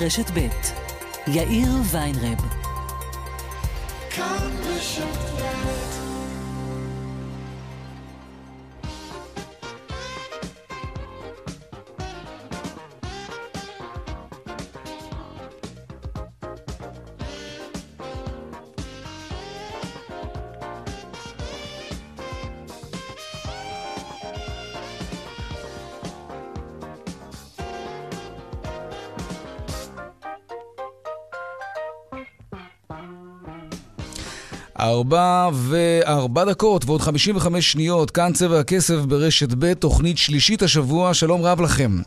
רשת ב' יאיר ויינרב. כאן ארבע וארבע דקות ועוד חמישים וחמש שניות, כאן צבע הכסף ברשת ב', תוכנית שלישית השבוע, שלום רב לכם.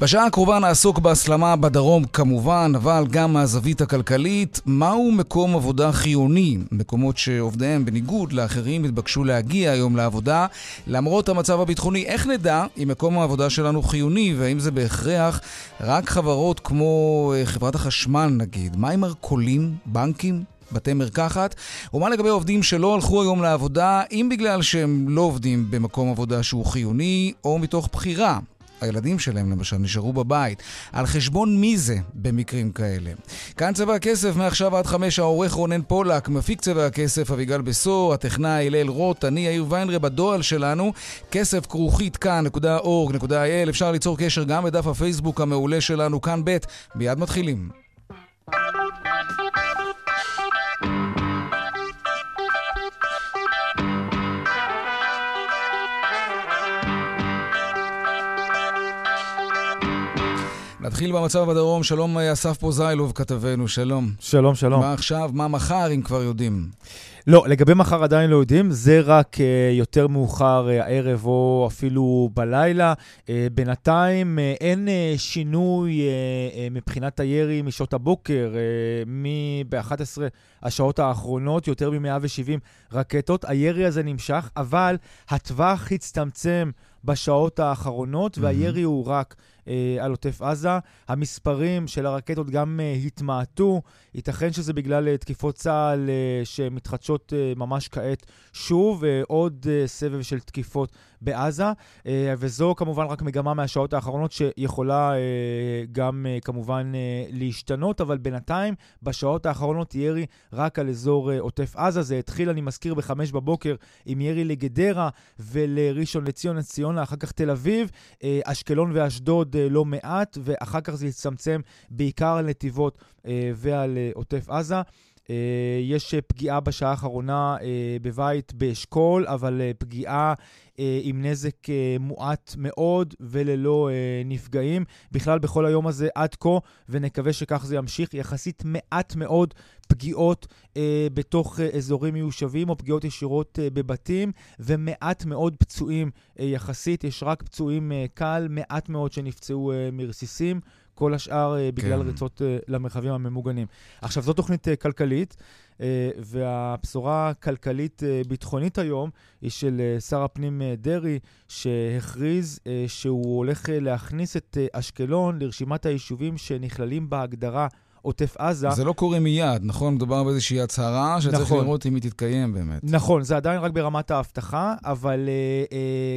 בשעה הקרובה נעסוק בהסלמה בדרום כמובן, אבל גם מהזווית הכלכלית, מהו מקום עבודה חיוני? מקומות שעובדיהם בניגוד לאחרים התבקשו להגיע היום לעבודה, למרות המצב הביטחוני. איך נדע אם מקום העבודה שלנו חיוני, והאם זה בהכרח רק חברות כמו אה, חברת החשמל נגיד? מה עם מרכולים, בנקים? בתי מרקחת, ומה לגבי עובדים שלא הלכו היום לעבודה, אם בגלל שהם לא עובדים במקום עבודה שהוא חיוני, או מתוך בחירה. הילדים שלהם למשל נשארו בבית. על חשבון מי זה במקרים כאלה? כאן צבע הכסף, מעכשיו עד חמש, העורך רונן פולק, מפיק צבע הכסף אביגל בשור, הטכנאי הלל רוט, אני יאיר ויינרה בדואל שלנו, כסף כרוכית כאן.org.il, אפשר ליצור קשר גם בדף הפייסבוק המעולה שלנו, כאן ב', מיד מתחילים. נתחיל במצב בדרום. שלום אסף פוזיילוב, כתבנו, שלום. שלום, שלום. מה עכשיו, מה מחר, אם כבר יודעים? לא, לגבי מחר עדיין לא יודעים, זה רק uh, יותר מאוחר uh, הערב או אפילו בלילה. Uh, בינתיים uh, אין uh, שינוי uh, uh, מבחינת הירי משעות הבוקר, uh, מ-11 השעות האחרונות, יותר מ-170 רקטות. הירי הזה נמשך, אבל הטווח הצטמצם בשעות האחרונות, mm-hmm. והירי הוא רק... אה, על עוטף עזה. המספרים של הרקטות גם אה, התמעטו. ייתכן שזה בגלל אה, תקיפות צה"ל שמתחדשות ממש כעת שוב, עוד סבב של תקיפות בעזה, אה, וזו כמובן רק מגמה מהשעות האחרונות שיכולה אה, גם אה, כמובן להשתנות, אבל בינתיים בשעות האחרונות ירי רק על אזור עוטף עזה. זה התחיל, אני מזכיר, בחמש בבוקר עם ירי לגדרה ולראשון לציון, ציונה, אחר כך תל אביב, אשקלון ואשדוד לא מעט, ואחר כך זה יצטמצם בעיקר על נתיבות ועל עוטף עזה. יש פגיעה בשעה האחרונה בבית באשכול, אבל פגיעה עם נזק מועט מאוד וללא נפגעים. בכלל, בכל היום הזה עד כה, ונקווה שכך זה ימשיך, יחסית מעט מאוד פגיעות אה, בתוך אה, אזורים מיושבים או פגיעות ישירות אה, בבתים, ומעט מאוד פצועים אה, יחסית. יש רק פצועים אה, קל, מעט מאוד שנפצעו אה, מרסיסים. כל השאר אה, בגלל כן. ריצות אה, למרחבים הממוגנים. עכשיו, זו תוכנית אה, כלכלית, והבשורה הכלכלית-ביטחונית היום היא של שר הפנים דרעי, שהכריז שהוא הולך להכניס את אשקלון לרשימת היישובים שנכללים בהגדרה עוטף עזה. זה לא קורה מיד, נכון? מדובר באיזושהי הצהרה שצריך נכון. לראות אם היא תתקיים באמת. נכון, זה עדיין רק ברמת ההבטחה, אבל uh, uh,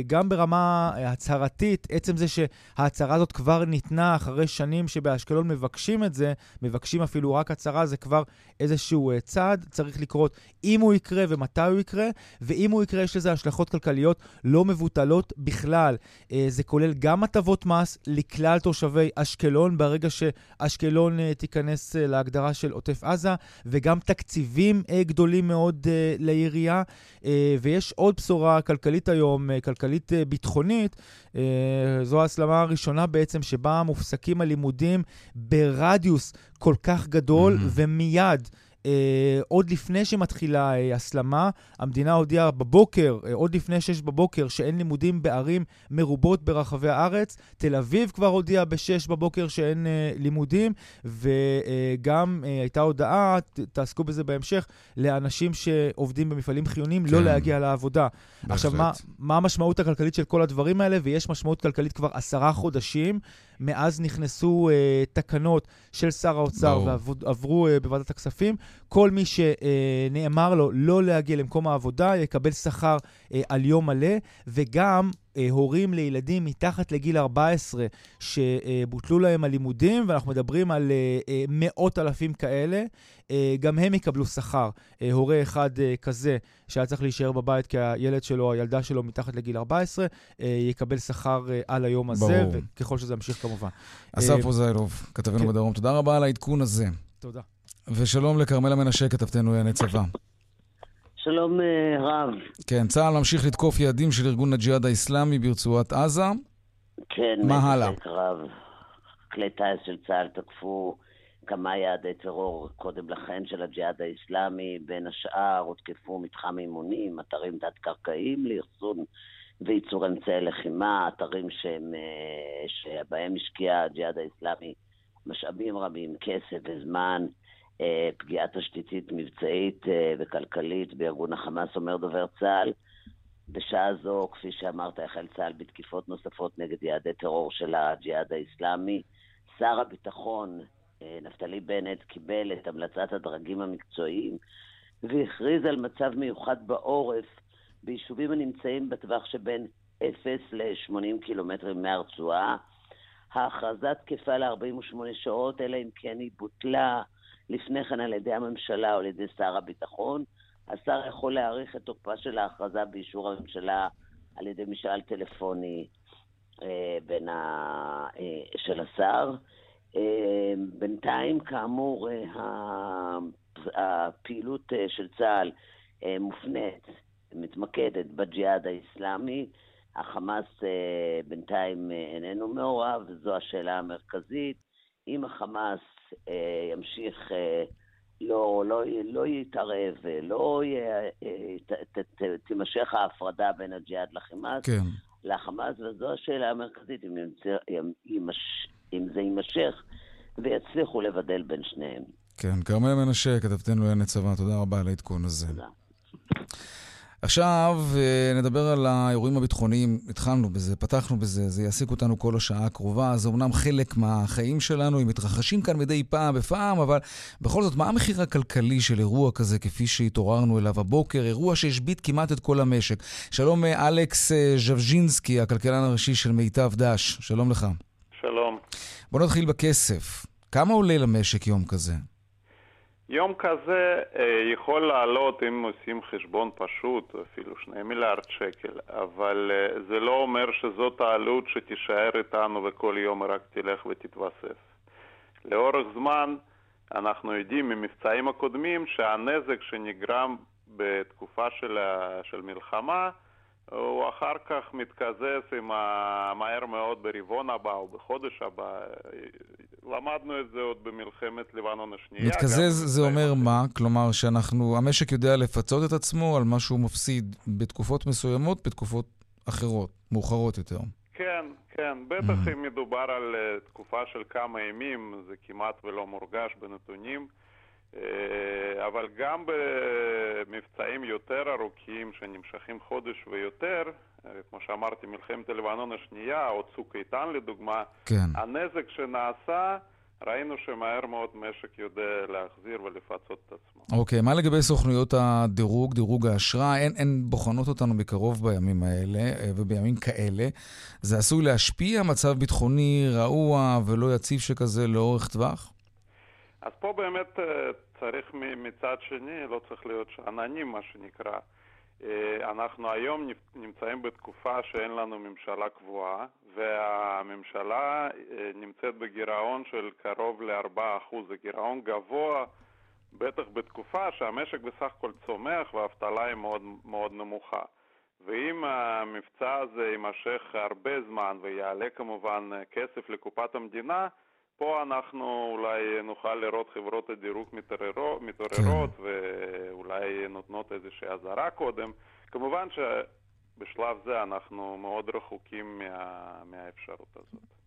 גם ברמה הצהרתית, עצם זה שההצהרה הזאת כבר ניתנה אחרי שנים שבאשקלון מבקשים את זה, מבקשים אפילו רק הצהרה, זה כבר איזשהו uh, צעד, צריך לקרות אם הוא יקרה ומתי הוא יקרה, ואם הוא יקרה יש לזה השלכות כלכליות לא מבוטלות בכלל. Uh, זה כולל גם הטבות מס לכלל תושבי אשקלון, ברגע שאשקלון uh, תיכנס... להיכנס אה, להגדרה של עוטף עזה, וגם תקציבים אה, גדולים מאוד אה, לעירייה. ויש עוד בשורה כלכלית היום, כלכלית ביטחונית. זו ההסלמה הראשונה בעצם שבה מופסקים הלימודים ברדיוס כל כך גדול, mm-hmm. ומיד... אה, עוד לפני שמתחילה אה, הסלמה, המדינה הודיעה בבוקר, אה, עוד לפני 6 בבוקר, שאין לימודים בערים מרובות ברחבי הארץ. תל אביב כבר הודיעה ב-6 בבוקר שאין אה, לימודים, וגם אה, הייתה הודעה, ת, תעסקו בזה בהמשך, לאנשים שעובדים במפעלים חיוניים לא כן. לא להגיע לעבודה. בהחלט. עכשיו, מה, מה המשמעות הכלכלית של כל הדברים האלה? ויש משמעות כלכלית כבר עשרה חודשים. מאז נכנסו אה, תקנות של שר האוצר ועברו אה, בוועדת הכספים, כל מי שנאמר לו לא להגיע למקום העבודה יקבל שכר על יום מלא, וגם אה, הורים לילדים מתחת לגיל 14 שבוטלו להם הלימודים, ואנחנו מדברים על אה, אה, מאות אלפים כאלה, גם הם יקבלו שכר. הורה אחד כזה שהיה צריך להישאר בבית כי הילד שלו, הילדה שלו מתחת לגיל 14, יקבל שכר על היום הזה, ברור. וככל שזה ימשיך כמובן. אסף רוזיילוב, כתבנו כן. בדרום, תודה רבה על העדכון הזה. תודה. ושלום לכרמלה מנשה, כתבתנו לענייני צבא. שלום אה, רב. כן, צה"ל ממשיך לתקוף יעדים של ארגון הג'יהאד האיסלאמי ברצועת עזה. כן, מה הלאה? רב. כלי טייס של צה"ל תקפו כמה יעדי טרור קודם לכן של הג'יהאד האיסלאמי, בין השאר הותקפו מתחם אימונים, אתרים תת-קרקעיים לאחסון וייצור אמצעי לחימה, אתרים שהם, אה, שבהם השקיע הג'יהאד האיסלאמי משאבים רבים, כסף וזמן. אה, פגיעה תשתיתית מבצעית אה, וכלכלית בארגון החמאס, אומר דובר צה"ל. בשעה זו, כפי שאמרת, החל צה"ל בתקיפות נוספות נגד יעדי טרור של הג'יהאד האיסלאמי. שר הביטחון, אה, נפתלי בנט, קיבל את המלצת הדרגים המקצועיים והכריז על מצב מיוחד בעורף ביישובים הנמצאים בטווח שבין 0 ל-80 קילומטרים מהרצועה. ההכרזה תקפה ל-48 שעות, אלא אם כן היא בוטלה לפני כן על ידי הממשלה או על ידי שר הביטחון. השר יכול להאריך את תוקפה של ההכרזה באישור הממשלה על ידי משאל טלפוני אה, בין ה, אה, של השר. אה, בינתיים, כאמור, אה, הפעילות אה, של צה"ל אה, מופנית, מתמקדת בג'יהאד האיסלאמי. החמאס אה, בינתיים אה, איננו מעורב, וזו השאלה המרכזית. אם החמאס אה, ימשיך, אה, לא, לא, לא יתערב, לא ת, ת, ת, תימשך ההפרדה בין הג'יהאד לחמאס, כן. לחמאס, וזו השאלה המרכזית, אם, ימש, אם זה יימשך ויצליחו לבדל בין שניהם. כן, כרמל מנשה, כתבתנו לענייני צבא, תודה רבה על העדכון הזה. תודה. עכשיו אה, נדבר על האירועים הביטחוניים, התחלנו בזה, פתחנו בזה, זה יעסיק אותנו כל השעה הקרובה, זה אומנם חלק מהחיים שלנו, הם מתרחשים כאן מדי פעם בפעם, אבל בכל זאת, מה המחיר הכלכלי של אירוע כזה כפי שהתעוררנו אליו הבוקר? אירוע שהשבית כמעט את כל המשק. שלום אה, אלכס אה, ז'בז'ינסקי, הכלכלן הראשי של מיטב דש, שלום לך. שלום. בוא נתחיל בכסף. כמה עולה למשק יום כזה? יום כזה אה, יכול לעלות, אם עושים חשבון פשוט, אפילו שני מיליארד שקל, אבל אה, זה לא אומר שזאת העלות שתישאר איתנו וכל יום רק תלך ותתווסף. לאורך זמן אנחנו יודעים ממבצעים הקודמים שהנזק שנגרם בתקופה של, של מלחמה הוא אחר כך מתקזז עם ה... מהר מאוד ברבעון הבא או בחודש הבא. למדנו את זה עוד במלחמת לבנון השנייה. מתקזז זה אומר מה? כלומר שאנחנו, המשק יודע לפצות את עצמו על מה שהוא מפסיד בתקופות מסוימות, בתקופות אחרות, מאוחרות יותר. כן, כן. בטח mm-hmm. אם מדובר על uh, תקופה של כמה ימים, זה כמעט ולא מורגש בנתונים. אה, אבל גם במבצעים יותר ארוכים שנמשכים חודש ויותר, אה, כמו שאמרתי, מלחמת לבנון השנייה או צוק איתן לדוגמה, כן. הנזק שנעשה, ראינו שמהר מאוד משק יודע להחזיר ולפצות את עצמו. אוקיי, מה לגבי סוכנויות הדירוג, דירוג האשראי? הן, הן בוחנות אותנו מקרוב בימים האלה אה, ובימים כאלה. זה עשוי להשפיע מצב ביטחוני רעוע ולא יציב שכזה לאורך טווח? אז פה באמת אה, צריך מצד שני, לא צריך להיות שאננים מה שנקרא. אה, אנחנו היום נמצאים בתקופה שאין לנו ממשלה קבועה והממשלה אה, נמצאת בגירעון של קרוב ל-4%, זה גירעון גבוה בטח בתקופה שהמשק בסך הכל צומח והאבטלה היא מאוד, מאוד נמוכה. ואם המבצע הזה יימשך הרבה זמן ויעלה כמובן כסף לקופת המדינה, פה אנחנו אולי נוכל לראות חברות הדירוג מתעוררות, מתעוררות כן. ואולי נותנות איזושהי אזהרה קודם. כמובן שבשלב זה אנחנו מאוד רחוקים מה, מהאפשרות הזאת.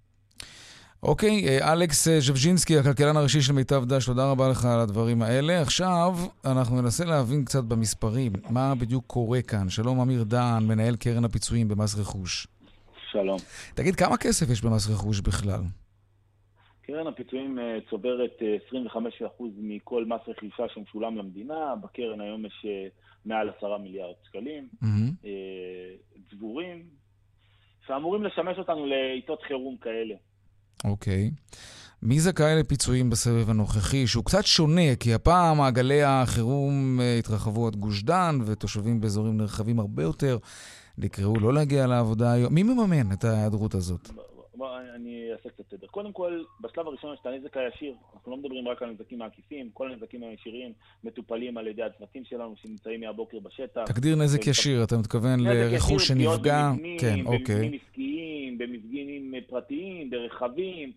אוקיי, אה, אלכס אה, ז'בז'ינסקי, הכלכלן הראשי של מיטב דש, תודה רבה לך על הדברים האלה. עכשיו אנחנו ננסה להבין קצת במספרים, מה בדיוק קורה כאן. שלום, אמיר דהן, מנהל קרן הפיצויים במס רכוש. שלום. תגיד, כמה כסף יש במס רכוש בכלל? קרן הפיצויים אה, צוברת 25% מכל מס רכישה שמשולם למדינה, בקרן היום יש מעל 10 מיליארד שקלים, mm-hmm. צבורים, שאמורים לשמש אותנו לעיתות חירום כאלה. אוקיי. Okay. מי זכאי לפיצויים בסבב הנוכחי, שהוא קצת שונה, כי הפעם מעגלי החירום אה, התרחבו עד גוש דן, ותושבים באזורים נרחבים הרבה יותר נקראו לא להגיע לעבודה היום. מי מממן את ההיעדרות הזאת? בוא, אני אעשה קצת סדר. קודם כל, בשלב הראשון יש את הנזק הישיר. אנחנו לא מדברים רק על הנזקים העקיפים, כל הנזקים הישירים מטופלים על ידי הצוותים שלנו שנמצאים מהבוקר בשטח. תגדיר נזק ישיר, אתה מתכוון לרכוש שנפגע? כן, אוקיי. במבנים עסקיים, במבנים פרטיים, ברכבים.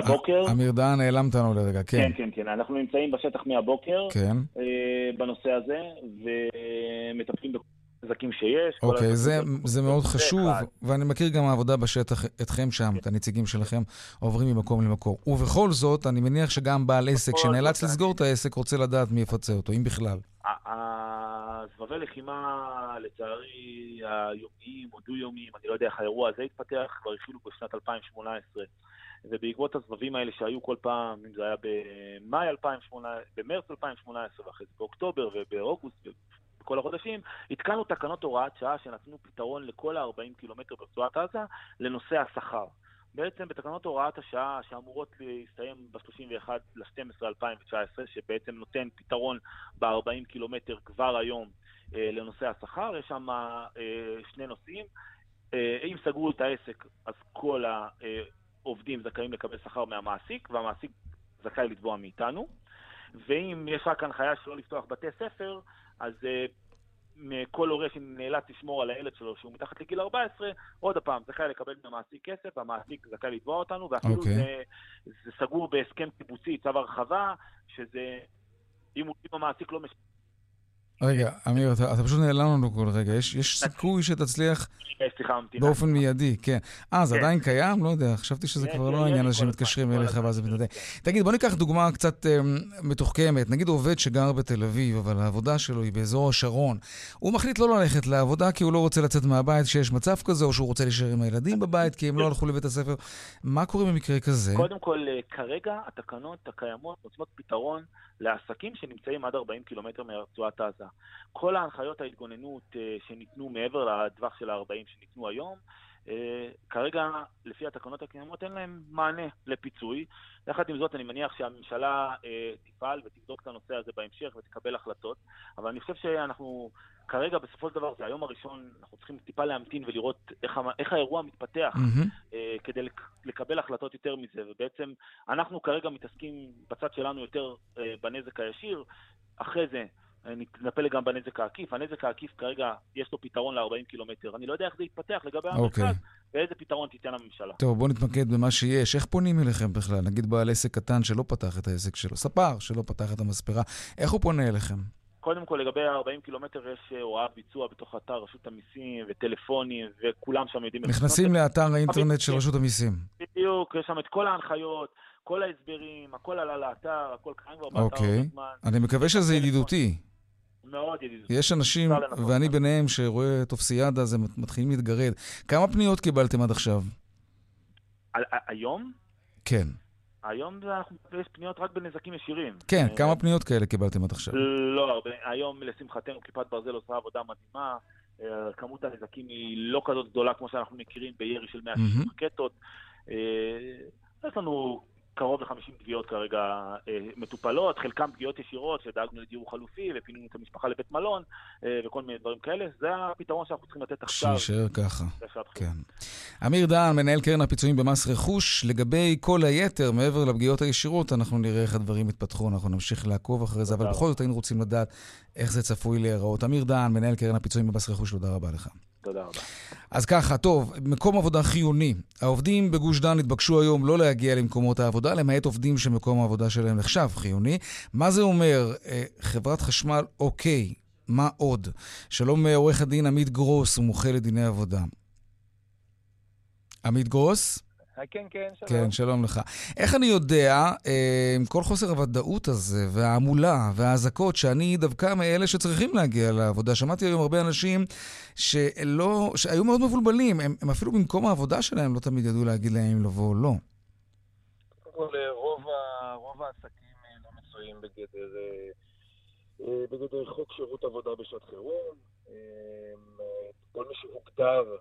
בבוקר. אמיר דהן, נעלמת לנו לרגע, כן. כן, כן, כן. אנחנו נמצאים בשטח מהבוקר כן. אה, בנושא הזה, ומטפלים בכל הנזקים שיש. אוקיי, זה, זה מאוד חשוב, אחד. ואני מכיר גם העבודה בשטח אתכם שם, כן. את הנציגים שלכם עוברים ממקום למקום. ובכל זאת, אני מניח שגם בעל עסק שנאלץ לסגור את העסק רוצה לדעת מי יפצה אותו, אם בכלל. הסבבי לחימה, לצערי, היומיים או דו-יומיים, אני לא יודע איך האירוע הזה התפתח, כבר התחילו בשנת 2018. ובעקבות הסבבים האלה שהיו כל פעם, אם זה היה במאי 2018, במרץ 2018, ואחרי זה באוקטובר ובאוגוסט ובכל החודשים, התקנו תקנות הוראת שעה שנתנו פתרון לכל ה-40 קילומטר ברצועת עזה לנושא השכר. בעצם בתקנות הוראת השעה שאמורות להסתיים ב-31 ל-12 2019, שבעצם נותן פתרון ב-40 קילומטר כבר היום אה, לנושא השכר, יש שם אה, שני נושאים. אה, אם סגרו את העסק, אז כל עובדים זכאים לקבל שכר מהמעסיק, והמעסיק זכאי לתבוע מאיתנו. ואם יש רק הנחיה שלא לפתוח בתי ספר, אז uh, כל הורה שנאלץ לשמור על הילד שלו שהוא מתחת לגיל 14, עוד פעם, זכאי לקבל מהמעסיק כסף, והמעסיק זכאי לתבוע אותנו, ואפילו okay. אוקיי. זה, זה סגור בהסכם קיבוצי, צו הרחבה, שזה, אם המעסיק לא משלם... רגע, אמיר, אתה, אתה פשוט נעלם לנו כל רגע. יש, יש סיכוי שתצליח באופן מיידי, כן. אה, זה כן. עדיין קיים? לא יודע, חשבתי שזה כבר לא העניין הזה שמתקשרים אליך ואז זה מתנדב. תגיד, בוא ניקח דוגמה קצת אמ, מתוחכמת. נגיד עובד שגר בתל אביב, אבל העבודה שלו היא באזור השרון. הוא מחליט לא ללכת לעבודה כי הוא לא רוצה לצאת מהבית כשיש מצב כזה, או שהוא רוצה להישאר עם הילדים בבית כי הם לא הלכו לבית הספר. מה קורה במקרה כזה? קודם כל, אה, כרגע התקנות הקיימות נותנות פתרון לעסקים שנמצאים עד 40 קילומטר מרצועת עזה. כל ההנחיות ההתגוננות אה, שניתנו מעבר לטווח של ה-40 שניתנו היום, אה, כרגע, לפי התקנות הקיימות, אין להם מענה לפיצוי. יחד עם זאת, אני מניח שהממשלה אה, תפעל ותבדוק את הנושא הזה בהמשך ותקבל החלטות, אבל אני חושב שאנחנו כרגע, בסופו של דבר, זה היום הראשון, אנחנו צריכים טיפה להמתין ולראות איך, איך האירוע מתפתח mm-hmm. אה, כדי לק, לקבל החלטות יותר מזה. ובעצם, אנחנו כרגע מתעסקים בצד שלנו יותר אה, בנזק הישיר. אחרי זה, נטפל גם בנזק העקיף. הנזק העקיף כרגע, יש לו פתרון ל-40 קילומטר. אני לא יודע איך זה יתפתח לגבי המרכז, okay. אוקיי. ואיזה פתרון תיתן הממשלה. טוב, בואו נתמקד במה שיש. איך פונים אליכם בכלל? נגיד בעל עסק קטן שלא פתח את העסק שלו, ספר שלא פתח את המספרה, איך הוא פונה אליכם? קודם כל, לגבי ה-40 קילומטר יש אה, הוראת ביצוע בתוך אתר רשות המיסים וטלפונים, וכולם שם יודעים... נכנסים לאתר האינטרנט של רשות המיסים. בדיוק, יש שם את כל ההנחיות, כל ההסברים, הכל עלה לאתר, הכל קיים כבר באתר. אוקיי, אני מקווה שזה ידידותי. מאוד ידידותי. יש אנשים, ואני ביניהם, שרואה טופסיאדה, זה מתחילים להתגרד. כמה פניות קיבלתם עד עכשיו? היום? כן. היום יש פניות רק בנזקים ישירים. כן, אה, כמה פניות כאלה קיבלתם עד עכשיו? לא הרבה. היום, לשמחתנו, כיפת ברזל עושה עבודה מדהימה. אה, כמות הנזקים היא לא כזאת גדולה כמו שאנחנו מכירים בירי של 160 רקטות. אה, יש לנו קרוב ל-50 תביעות כרגע אה, מטופלות, חלקם פגיעות ישירות, שדאגנו לדיור חלופי ופינינו את המשפחה לבית מלון אה, וכל מיני דברים כאלה. זה הפתרון שאנחנו צריכים לתת עכשיו. שיישאר ככה. כן. אמיר דהן, מנהל קרן הפיצויים במס רכוש, לגבי כל היתר, מעבר לפגיעות הישירות, אנחנו נראה איך הדברים יתפתחו, אנחנו נמשיך לעקוב אחרי זה, אבל בכל זאת היינו רוצים לדעת איך זה צפוי להיראות. אמיר דהן, מנהל קרן הפיצויים במס רכוש, תודה רבה לך. תודה רבה. אז ככה, טוב, מקום עבודה חיוני. העובדים בגוש דן התבקשו היום לא להגיע למקומות העבודה, למעט עובדים שמקום העבודה שלהם נחשב חיוני. מה זה אומר? אה, חברת חשמל, אוקיי, מה עוד? שלום אה, עורך הדין עמית גרוס, הוא מומחה לדיני עבודה. עמית גרוס? כן, כן, שלום. כן, שלום לך. איך אני יודע, אה, עם כל חוסר הוודאות הזה, וההמולה, והאזעקות, שאני דווקא מאלה שצריכים להגיע לעבודה. שמעתי היום הרבה אנשים שלא, שהיו מאוד מבולבלים. הם, הם אפילו במקום העבודה שלהם לא תמיד ידעו להגיד להם אם לבוא או לא. כל, רוב, ה, רוב העסקים לא מצויים בגדר, בגדר חוק שירות עבודה בשעת חירום. כל מי שהוגדר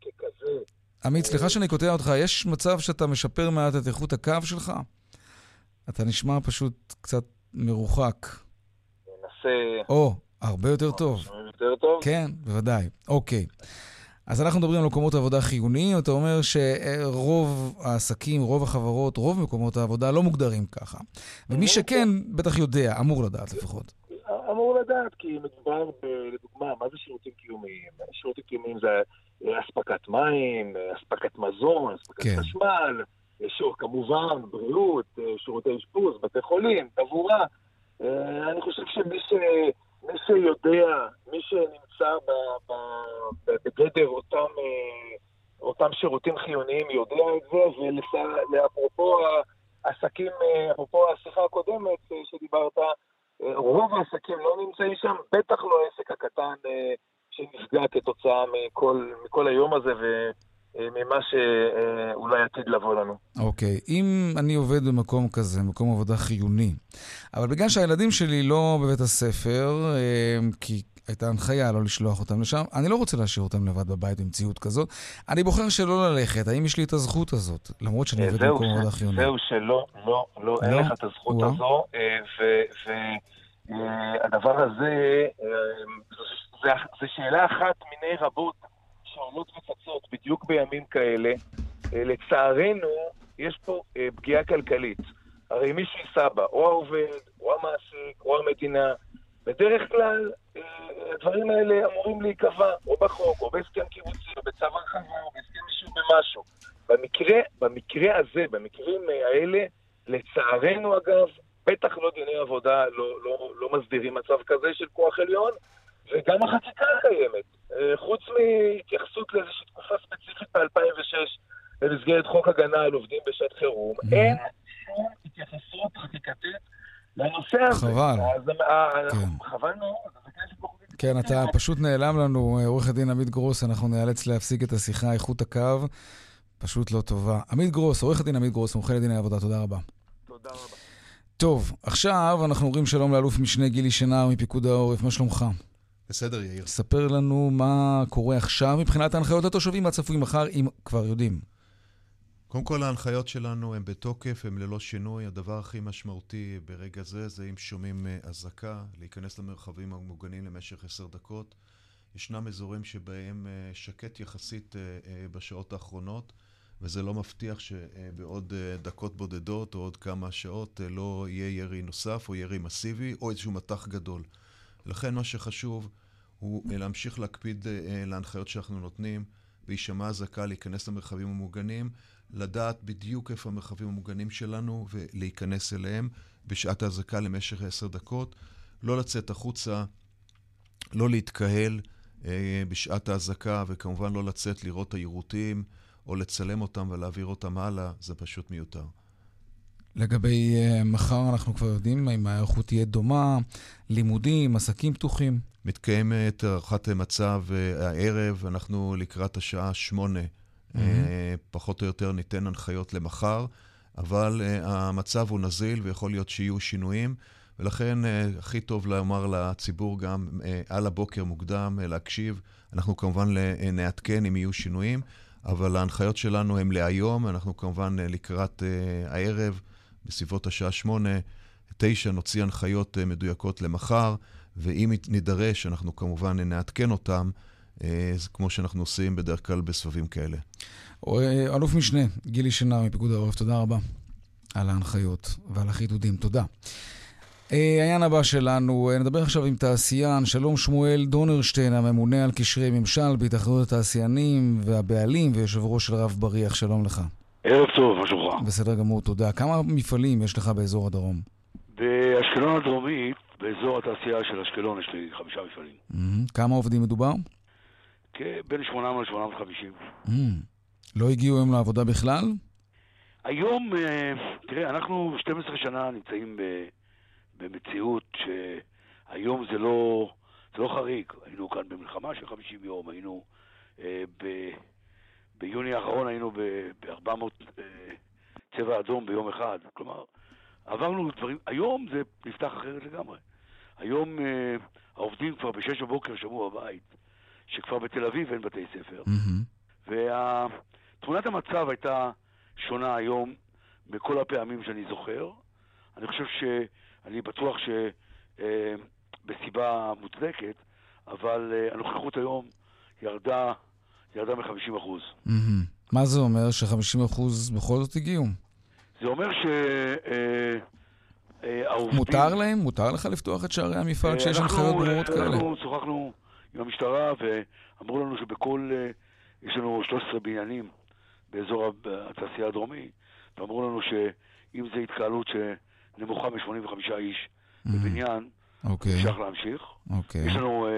ככזה, עמית, סליחה שאני קוטע אותך, יש מצב שאתה משפר מעט את איכות הקו שלך? אתה נשמע פשוט קצת מרוחק. ננסה... או, הרבה יותר טוב. יותר טוב? כן, בוודאי. אוקיי. אז אנחנו מדברים על מקומות עבודה חיוניים, אתה אומר שרוב העסקים, רוב החברות, רוב מקומות העבודה לא מוגדרים ככה. ומי שכן, בטח יודע, אמור לדעת לפחות. אמור לדעת, כי מדובר, לדוגמה, מה זה שירותים קיומיים? שירותים קיומיים זה אספקת מים, אספקת מזון, אספקת כן. חשמל, שור, כמובן, בריאות, שירותי אשפוז, בתי חולים, תבורה. אני חושב שמי ש... מי שיודע, מי שנמצא בגדר אותם, אותם שירותים חיוניים יודע את זה, ולאפרופו העסקים, אפרופו השיחה הקודמת שדיברת, רוב העסקים לא נמצאים שם, בטח לא העסק הקטן שנפגע כתוצאה מכל, מכל היום הזה וממה שאולי עתיד לבוא לנו. אוקיי, okay. אם אני עובד במקום כזה, מקום עבודה חיוני, אבל בגלל שהילדים שלי לא בבית הספר, אה, כי הייתה הנחיה לא לשלוח אותם לשם, אני לא רוצה להשאיר אותם לבד בבית במציאות כזאת. אני בוחר שלא ללכת. האם יש לי את הזכות הזאת, למרות שאני עובד במקום עבודה חיוני? זהו שלא, לא, לא, אין לא? לך את הזכות הזו, והדבר הזה, זו שאלה אחת מיני רבות שעולות וצצות בדיוק בימים כאלה. לצערנו, יש פה פגיעה כלכלית. הרי מי שייסע בה, או העובד, או המעסיק, או המדינה, בדרך כלל הדברים האלה אמורים להיקבע או בחוק, או בהסכם קיבוצי, או בצו הרחבה, או בהסכם אישור במשהו. במקרה, במקרה הזה, במקרים האלה, לצערנו אגב, בטח לא דיני עבודה לא, לא, לא מסדירים מצב כזה של כוח עליון, וגם החקיקה קיימת. חוץ מהתייחסות לאיזושהי תקופה ספציפית ב-2006 במסגרת חוק הגנה על עובדים בשעת חירום, mm-hmm. אין שום התייחסות חקיקתית לנושא הזה. חבל. אז, כן. חבל מאוד. כן, אתה פשוט נעלם לנו, עורך הדין עמית גרוס, אנחנו נאלץ להפסיק את השיחה, איכות הקו פשוט לא טובה. עמית גרוס, עורך הדין עמית גרוס, מומחה לדיני עבודה, תודה רבה. תודה רבה. טוב, עכשיו אנחנו אומרים שלום לאלוף משנה גילי שנהר מפיקוד העורף, מה שלומך? בסדר, יאיר. ספר לנו מה קורה עכשיו מבחינת ההנחיות לתושבים, מה צפוי מחר, אם כבר יודעים. קודם כל, ההנחיות שלנו הן בתוקף, הן ללא שינוי. הדבר הכי משמעותי ברגע זה, זה אם שומעים אזעקה, להיכנס למרחבים המוגנים למשך עשר דקות. ישנם אזורים שבהם שקט יחסית בשעות האחרונות, וזה לא מבטיח שבעוד דקות בודדות או עוד כמה שעות לא יהיה ירי נוסף או ירי מסיבי או איזשהו מטח גדול. לכן מה שחשוב הוא להמשיך להקפיד להנחיות שאנחנו נותנים, בהישמע אזעקה להיכנס למרחבים המוגנים, לדעת בדיוק איפה המרחבים המוגנים שלנו ולהיכנס אליהם בשעת האזעקה למשך עשר דקות, לא לצאת החוצה, לא להתקהל אה, בשעת האזעקה, וכמובן לא לצאת לראות את היירוטים או לצלם אותם ולהעביר אותם הלאה, זה פשוט מיותר. לגבי uh, מחר אנחנו כבר יודעים אם ההיערכות תהיה דומה, לימודים, עסקים פתוחים. מתקיימת הערכת מצב uh, הערב, אנחנו לקראת השעה שמונה. Mm-hmm. פחות או יותר ניתן הנחיות למחר, אבל המצב הוא נזיל ויכול להיות שיהיו שינויים, ולכן הכי טוב לומר לציבור גם על הבוקר מוקדם, להקשיב. אנחנו כמובן נעדכן אם יהיו שינויים, אבל ההנחיות שלנו הן להיום, אנחנו כמובן לקראת הערב, בסביבות השעה שמונה, תשע, נוציא הנחיות מדויקות למחר, ואם נידרש, אנחנו כמובן נעדכן אותם. כמו שאנחנו עושים בדרך כלל בסבבים כאלה. אלוף משנה, גילי שנר מפיקוד העורף, תודה רבה על ההנחיות ועל החידודים. תודה. העניין הבא שלנו, נדבר עכשיו עם תעשיין, שלום שמואל דונרשטיין, הממונה על קשרי ממשל בהתאחדות התעשיינים והבעלים ויושב ראש של רב בריח, שלום לך. ערב טוב, מה שלומך? בסדר גמור, תודה. כמה מפעלים יש לך באזור הדרום? באשקלון הדרומית, באזור התעשייה של אשקלון, יש לי חמישה מפעלים. Mm-hmm. כמה עובדים מדובר? בין 800 ל-850. Mm, לא הגיעו היום לעבודה בכלל? היום, אה, תראה, אנחנו 12 שנה נמצאים במציאות שהיום זה לא, זה לא חריג. היינו כאן במלחמה של 50 יום, היינו אה, ב... ביוני האחרון היינו ב-400 אה, צבע אדום ביום אחד. כלומר, עברנו דברים, היום זה נפתח אחרת לגמרי. היום אה, העובדים כבר בשש בבוקר שמעו בבית, שכבר בתל אביב אין בתי ספר. Mm-hmm. ותמונת המצב הייתה שונה היום בכל הפעמים שאני זוכר. אני חושב ש... אני בטוח שבסיבה אה, מוצדקת, אבל אה, הנוכחות היום ירדה, ירדה מ-50 אחוז. Mm-hmm. מה זה אומר ש-50 אחוז בכל זאת הגיעו? זה אומר ש... אה. מותר להם? מותר לך לפתוח את שערי המפעל כשיש הנחיות ברורות כאלה? אנחנו שוחחנו עם המשטרה ואמרו לנו שבכל... יש לנו 13 בניינים באזור התעשייה הדרומי, ואמרו לנו שאם זו התקהלות שנמוכה מ-85 איש mm-hmm. בבניין, אוקיי. אפשר להמשיך. אוקיי. יש לנו,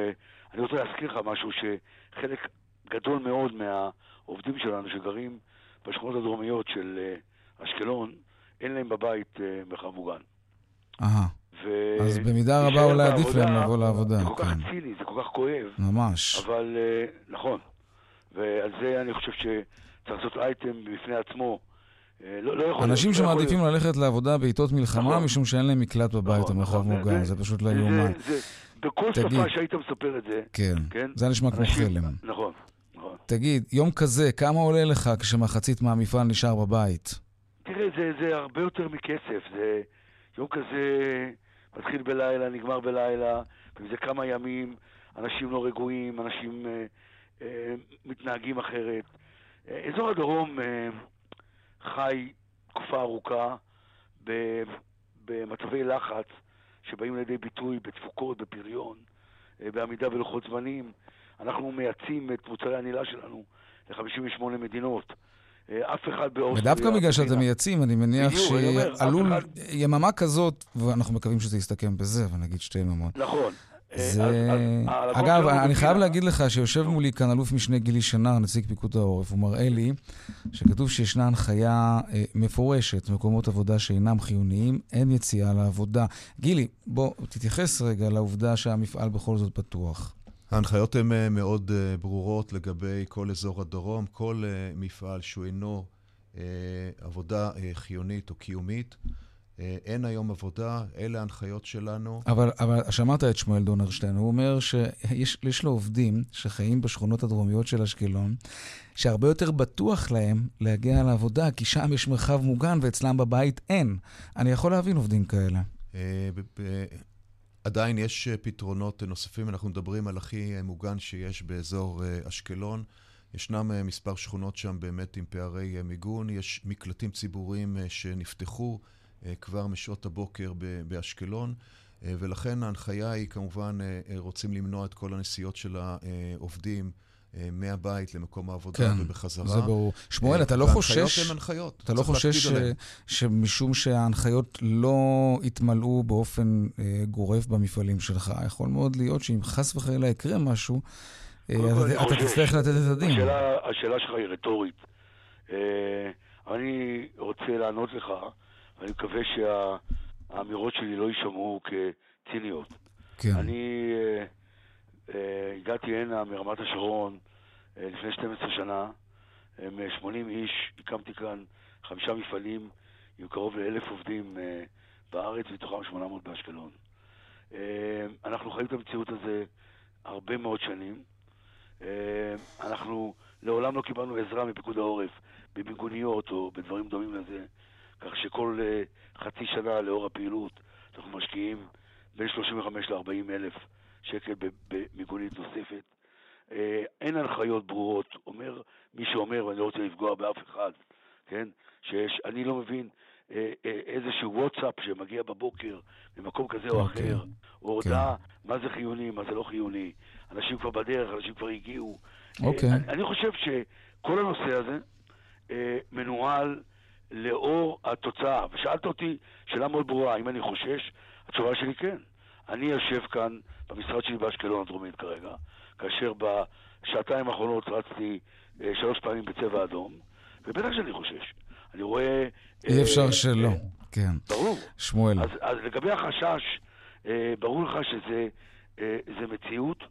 אני רוצה להזכיר לך משהו, שחלק גדול מאוד מהעובדים שלנו שגרים בשכונות הדרומיות של אשקלון, אין להם בבית מרחב מוגן. אהה. ו... אז במידה רבה אולי עדיף להם לבוא לעבודה. זה כל כך כן. ציני, זה כל כך כואב. ממש. אבל נכון. ועל זה אני חושב שצריך לעשות אייטם בפני עצמו. לא, לא יכול אנשים לא שמעדיפים יכול... ללכת לעבודה בעיתות מלחמה נכון. משום שאין להם מקלט בבית נכון, או מרחב נכון, מוגן, זה, זה פשוט לא יאומן. בכל תגיד, שפה שהיית מספר את זה. כן, כן? זה נשמע כמו חלם. נכון, נכון. תגיד, יום כזה, כמה עולה לך כשמחצית מהמפעל נשאר בבית? תראה, זה, זה הרבה יותר מכסף. זה יום כזה מתחיל בלילה, נגמר בלילה, וזה כמה ימים, אנשים לא רגועים, אנשים אה, אה, מתנהגים אחרת. אה, אזור הדרום אה, חי תקופה ארוכה במצבי לחץ שבאים לידי ביטוי בתפוקות, בפריון, בעמידה בלוחות זמנים. אנחנו מייצאים את מוצרי הנעילה שלנו ל-58 מדינות. אף אחד באוסטריה... ודווקא בגלל שאתם מייצאים, אני מניח שעלול יממה כזאת, ואנחנו מקווים שזה יסתכם בזה, ונגיד שתי יממות. נכון. זה... אגב, אני חייב להגיד לך שיושב מולי כאן אלוף משנה גילי שנר, נציג פיקוד העורף, הוא מראה לי שכתוב שישנה הנחיה אה, מפורשת, מקומות עבודה שאינם חיוניים, אין יציאה לעבודה. גילי, בוא תתייחס רגע לעובדה שהמפעל בכל זאת פתוח. ההנחיות הן אה, מאוד אה, ברורות לגבי כל אזור הדרום, כל מפעל שהוא אינו עבודה חיונית או קיומית. אה, אין היום עבודה, אלה ההנחיות שלנו. אבל, אבל שמעת את שמואל דונרשטיין, הוא אומר שיש לו עובדים שחיים בשכונות הדרומיות של אשקלון, שהרבה יותר בטוח להם להגיע לעבודה, כי שם יש מרחב מוגן ואצלם בבית אין. אני יכול להבין עובדים כאלה. אה, עדיין יש אה, פתרונות נוספים, אנחנו מדברים על הכי מוגן שיש באזור אשקלון. ישנם מספר שכונות שם באמת עם פערי מיגון, יש מקלטים ציבוריים שנפתחו. אה, כבר משעות הבוקר באשקלון, אה, ולכן ההנחיה היא כמובן, אה, רוצים למנוע את כל הנסיעות של העובדים. מהבית למקום העבודה כן, ובחזרה. זה ברור. שמואל, אתה לא חושש... והנחיות הן הנחיות. אתה לא חושש ש... שמשום שההנחיות לא יתמלאו באופן אה, גורף במפעלים שלך, יכול מאוד להיות שאם חס וחלילה יקרה משמשהו, אה, אתה, אתה תצטרך לתת את הדין. השאלה, השאלה שלך היא רטורית. אה, אני רוצה לענות לך ואני מקווה שהאמירות שלי לא יישמעו כציניות. כן. אני אה, אה, הגעתי הנה מרמת השרון אה, לפני 12 שנה, עם 80 איש, הקמתי כאן חמישה מפעלים עם קרוב לאלף עובדים אה, בארץ, מתוכם 800 באשקלון. אה, אנחנו חיים את המציאות הזה הרבה מאוד שנים. אה, אנחנו לעולם לא קיבלנו עזרה מפיקוד העורף במיגוניות או בדברים דומים לזה. כך שכל uh, חצי שנה לאור הפעילות אנחנו משקיעים בין 35 ל-40 אלף שקל במיגונית נוספת. Uh, אין הנחיות ברורות, אומר מי שאומר, ואני לא רוצה לפגוע באף אחד, כן? שיש, אני לא מבין uh, איזשהו וואטסאפ שמגיע בבוקר ממקום כזה או אוקיי. אחר, או הודעה כן. מה זה חיוני, מה זה לא חיוני. אנשים כבר בדרך, אנשים כבר הגיעו. אוקיי. אני, חושב שכל הנושא הזה מנוהל לאור התוצאה. ושאלת אותי שאלה מאוד ברורה, האם אני חושש? התשובה שלי כן. אני יושב כאן במשרד שלי באשקלון הדרומית כרגע, כאשר בשעתיים האחרונות רצתי אה, שלוש פעמים בצבע אדום, ובטח שאני חושש. אני רואה... אי אפשר שלא, כן. ברור. שמואל. אז, אז לגבי החשש, ברור לך שזה מציאות,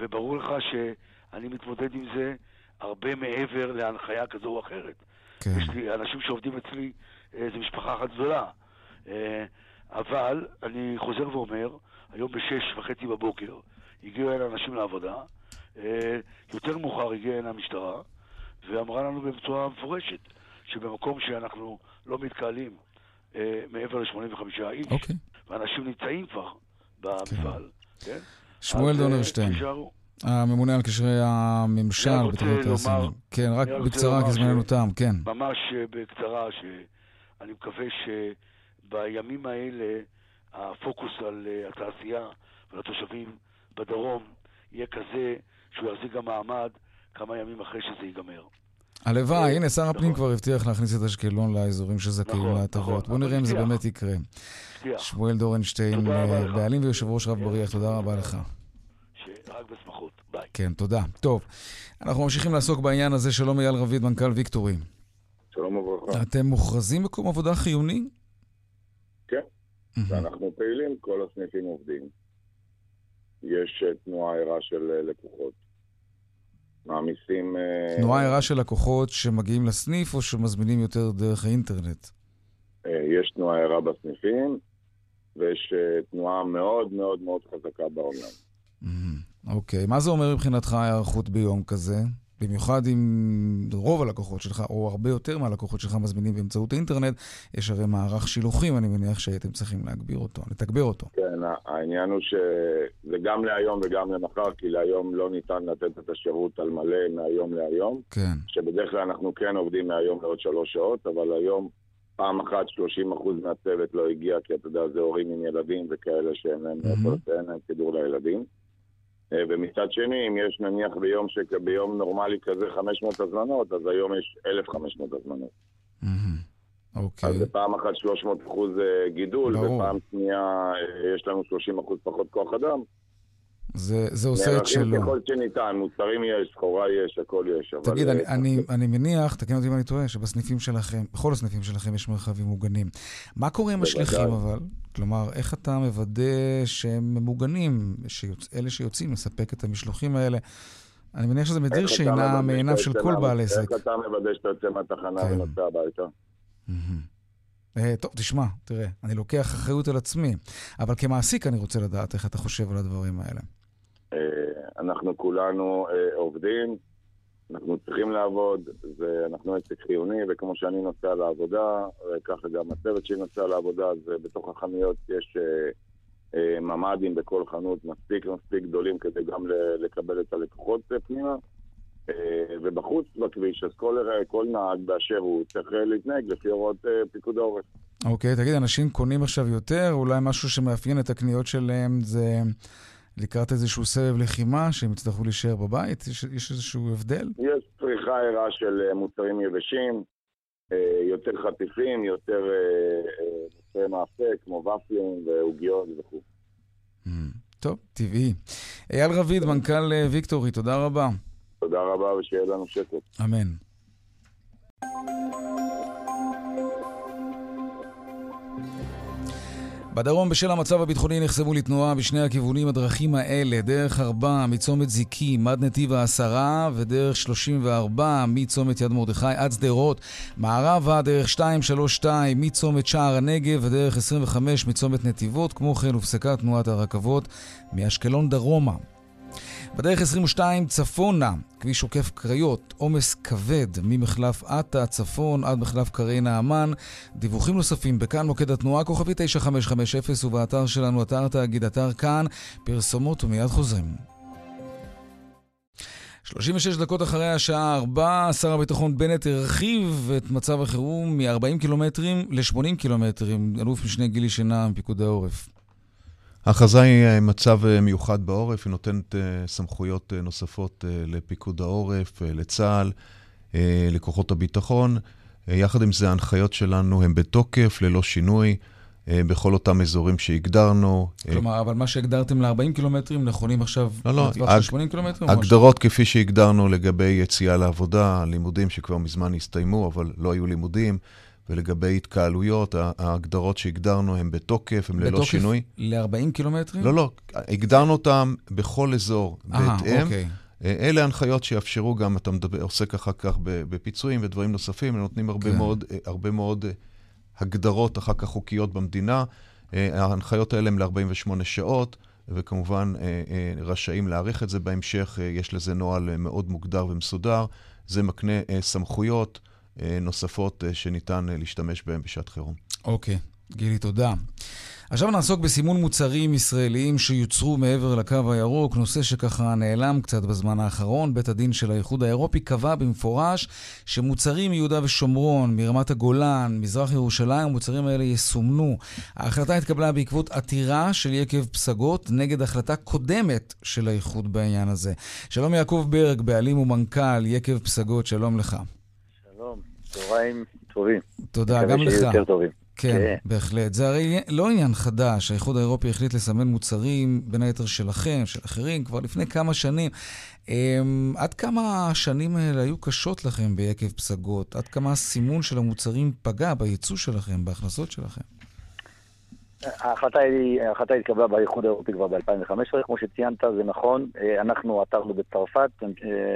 וברור לך שאני מתמודד עם זה הרבה מעבר להנחיה כזו או אחרת. כן. יש לי אנשים שעובדים אצלי, אה, זו משפחה אחת גדולה. אה, אבל אני חוזר ואומר, היום בשש וחצי בבוקר הגיעו אלה אנשים לעבודה, אה, יותר מאוחר הגיעה הנה המשטרה, ואמרה לנו בצורה מפורשת שבמקום שאנחנו לא מתקהלים מעבר ל-85 איש, אוקיי. ואנשים נמצאים כבר במפעל, כן? כן? שמואל דונרשטיין. הממונה על קשרי הממשל בתחנות העשירים. כן, רק בקצרה, כי זמננו תם, כן. ממש אה, בקצרה, שאני מקווה שבימים האלה הפוקוס על אה, התעשייה ועל התושבים בדרום יהיה כזה שהוא יחזיק גם מעמד כמה ימים אחרי שזה ייגמר. הלוואי, אה, הנה, שר הפנים נכון. כבר הבטיח להכניס את אשקלון לאזורים שזכאים נכון, להטבות. נכון, בואו נראה אם זה באמת יקרה. שמואל דורנשטיין, בעלים ויושב ראש רב בריח, תודה רבה לך. רק בשמחות. ביי. כן, תודה. טוב, אנחנו ממשיכים לעסוק בעניין הזה. שלום אייל רביד, מנכ"ל ויקטורי. שלום וברכה. אתם מוכרזים מקום עבודה חיוני? כן, ואנחנו פעילים, כל הסניפים עובדים. יש אה, תנועה ערה של אה, לקוחות. מעמיסים... אה, תנועה ערה של לקוחות שמגיעים לסניף או שמזמינים יותר דרך האינטרנט? יש תנועה ערה בסניפים, ויש תנועה מאוד מאוד מאוד חזקה בעולם. אוקיי, מה זה אומר מבחינתך ההיערכות ביום כזה? במיוחד אם רוב הלקוחות שלך, או הרבה יותר מהלקוחות שלך מזמינים באמצעות האינטרנט, יש הרי מערך שילוחים, אני מניח שהייתם צריכים להגביר אותו, לתגבר אותו. כן, העניין הוא שזה גם להיום וגם למחר, כי להיום לא ניתן לתת את השירות על מלא מהיום להיום. כן. שבדרך כלל אנחנו כן עובדים מהיום לעוד שלוש שעות, אבל היום פעם אחת 30% מהצוות לא הגיע, כי אתה יודע, זה הורים עם ילדים וכאלה שאין להם, mm-hmm. להם סידור לילדים. אה, ומצד שני, אם יש נניח ביום, ש... ביום נורמלי כזה 500 הזמנות, אז היום יש 1,500 הזמנות. אוקיי. אז פעם אחת 300 אחוז אה, גידול, ברור. ופעם שנייה אה, יש לנו 30 אחוז פחות כוח אדם. זה, זה עושה את שלו. נערכים ככל שניתן, מוצרים יש, סחורה יש, הכל יש. תגיד, אבל... אני, אני, אני מניח, תקן אותי אם אני טועה, שבסניפים שלכם, בכל הסניפים שלכם יש מרחבים מוגנים. מה קורה עם השליחים אבל? כלומר, איך אתה מוודא שהם ממוגנים, שיוצ... אלה שיוצאים לספק את המשלוחים האלה? אני מניח שזה מדיר שינה מעיניו של כל בעל עסק. איך אתה מוודא שאתה יוצא מהתחנה כן. ונוסע הביתה? Uh, טוב, תשמע, תראה, אני לוקח אחריות על עצמי, אבל כמעסיק אני רוצה לדעת איך אתה חושב על הדברים האלה. אה, אנחנו כולנו אה, עובדים, אנחנו צריכים לעבוד, אנחנו עסק חיוני, וכמו שאני נוסע לעבודה, וככה גם הצוות שלי נוסע לעבודה, אז אה, בתוך החנויות יש ממ"דים בכל חנות מספיק מספיק גדולים כדי גם לקבל את הלקוחות פנימה. ובחוץ בכביש, אז כל, כל נהג באשר הוא צריך להתנהג לפי הוראות פיקוד העורף. אוקיי, okay, תגיד, אנשים קונים עכשיו יותר? אולי משהו שמאפיין את הקניות שלהם זה לקראת איזשהו סבב לחימה, שהם יצטרכו להישאר בבית? יש, יש איזשהו הבדל? יש צריכה ערה של אה, מוצרים יבשים, אה, יותר חטיפים, יותר אה, מוצרי מאפה, כמו ופלים ועוגיות וכו'. Mm, טוב, טבעי. אייל רביד, מנכ"ל ויקטורי, תודה רבה. תודה רבה ושיהיה לנו שקט. אמן. בדרום בשל המצב הביטחוני נחסמו לתנועה בשני הכיוונים הדרכים האלה, דרך 4 מצומת זיקים עד נתיב העשרה ודרך 34 מצומת יד מרדכי עד שדרות, מערבה דרך 232 מצומת שער הנגב ודרך 25 מצומת נתיבות, כמו כן הופסקה תנועת הרכבות מאשקלון דרומה. בדרך 22 צפונה, כביש עוקף קריות, עומס כבד ממחלף עטה צפון עד מחלף קרי נעמן. דיווחים נוספים בכאן מוקד התנועה, כוכבי 9550 ובאתר שלנו, אתר תאגיד, אתר כאן, פרסומות ומיד חוזרים. 36 דקות אחרי השעה 4, שר הביטחון בנט הרחיב את מצב החירום מ-40 קילומטרים ל-80 קילומטרים. אלוף משנה גילי שנע מפיקוד העורף. ההכרזה היא אה, מצב אה, מיוחד בעורף, היא נותנת אה, סמכויות נוספות לפיקוד העורף, לצה"ל, לכוחות הביטחון. יחד עם זה, ההנחיות שלנו הן בתוקף, ללא שינוי. בכל אותם אזורים שהגדרנו. כלומר, אבל מה שהגדרתם ל-40 קילומטרים נכונים עכשיו לא, לא, לטווח של 80 קילומטרים? הגדרות כפי שהגדרנו לגבי יציאה לעבודה, לימודים שכבר מזמן הסתיימו, אבל לא היו לימודים. ולגבי התקהלויות, ההגדרות שהגדרנו הן בתוקף, הן ללא שינוי. בתוקף ל-40 קילומטרים? לא, לא, הגדרנו אותם בכל אזור בהתאם. אוקיי. אה, אלה הנחיות שיאפשרו גם, אתה מדבר, עוסק אחר כך בפיצויים ודברים נוספים, הם נותנים הרבה כן. מאוד, אה, הרבה מאוד אה, הגדרות אחר כך חוקיות במדינה. ההנחיות האלה הן ל-48 שעות, וכמובן רשאים להאריך את זה בהמשך. יש לזה נוהל מאוד מוגדר ומסודר. זה מקנה סמכויות. אה, נוספות אה, שניתן אה, להשתמש בהן בשעת חירום. אוקיי, גילי, תודה. עכשיו נעסוק בסימון מוצרים ישראליים שיוצרו מעבר לקו הירוק, נושא שככה נעלם קצת בזמן האחרון. בית הדין של האיחוד האירופי קבע במפורש שמוצרים מיהודה ושומרון, מרמת הגולן, מזרח ירושלים, המוצרים האלה יסומנו. ההחלטה התקבלה בעקבות עתירה של יקב פסגות נגד החלטה קודמת של האיחוד בעניין הזה. שלום יעקב ברג, בעלים ומנכ"ל יקב פסגות, שלום לך. צהריים טובים. תודה, גם לך. יותר טובים. כן, כן, בהחלט. זה הרי לא עניין חדש. האיחוד האירופי החליט לסמן מוצרים, בין היתר שלכם, של אחרים, כבר לפני כמה שנים. Um, עד כמה השנים האלה היו קשות לכם ביקב פסגות? עד כמה הסימון של המוצרים פגע בייצוא שלכם, בהכנסות שלכם? ההחלטה, היא, ההחלטה התקבלה באיחוד האירופי כבר ב-2015, כמו שציינת, זה נכון. אה, אנחנו עתרנו בצרפת, אה,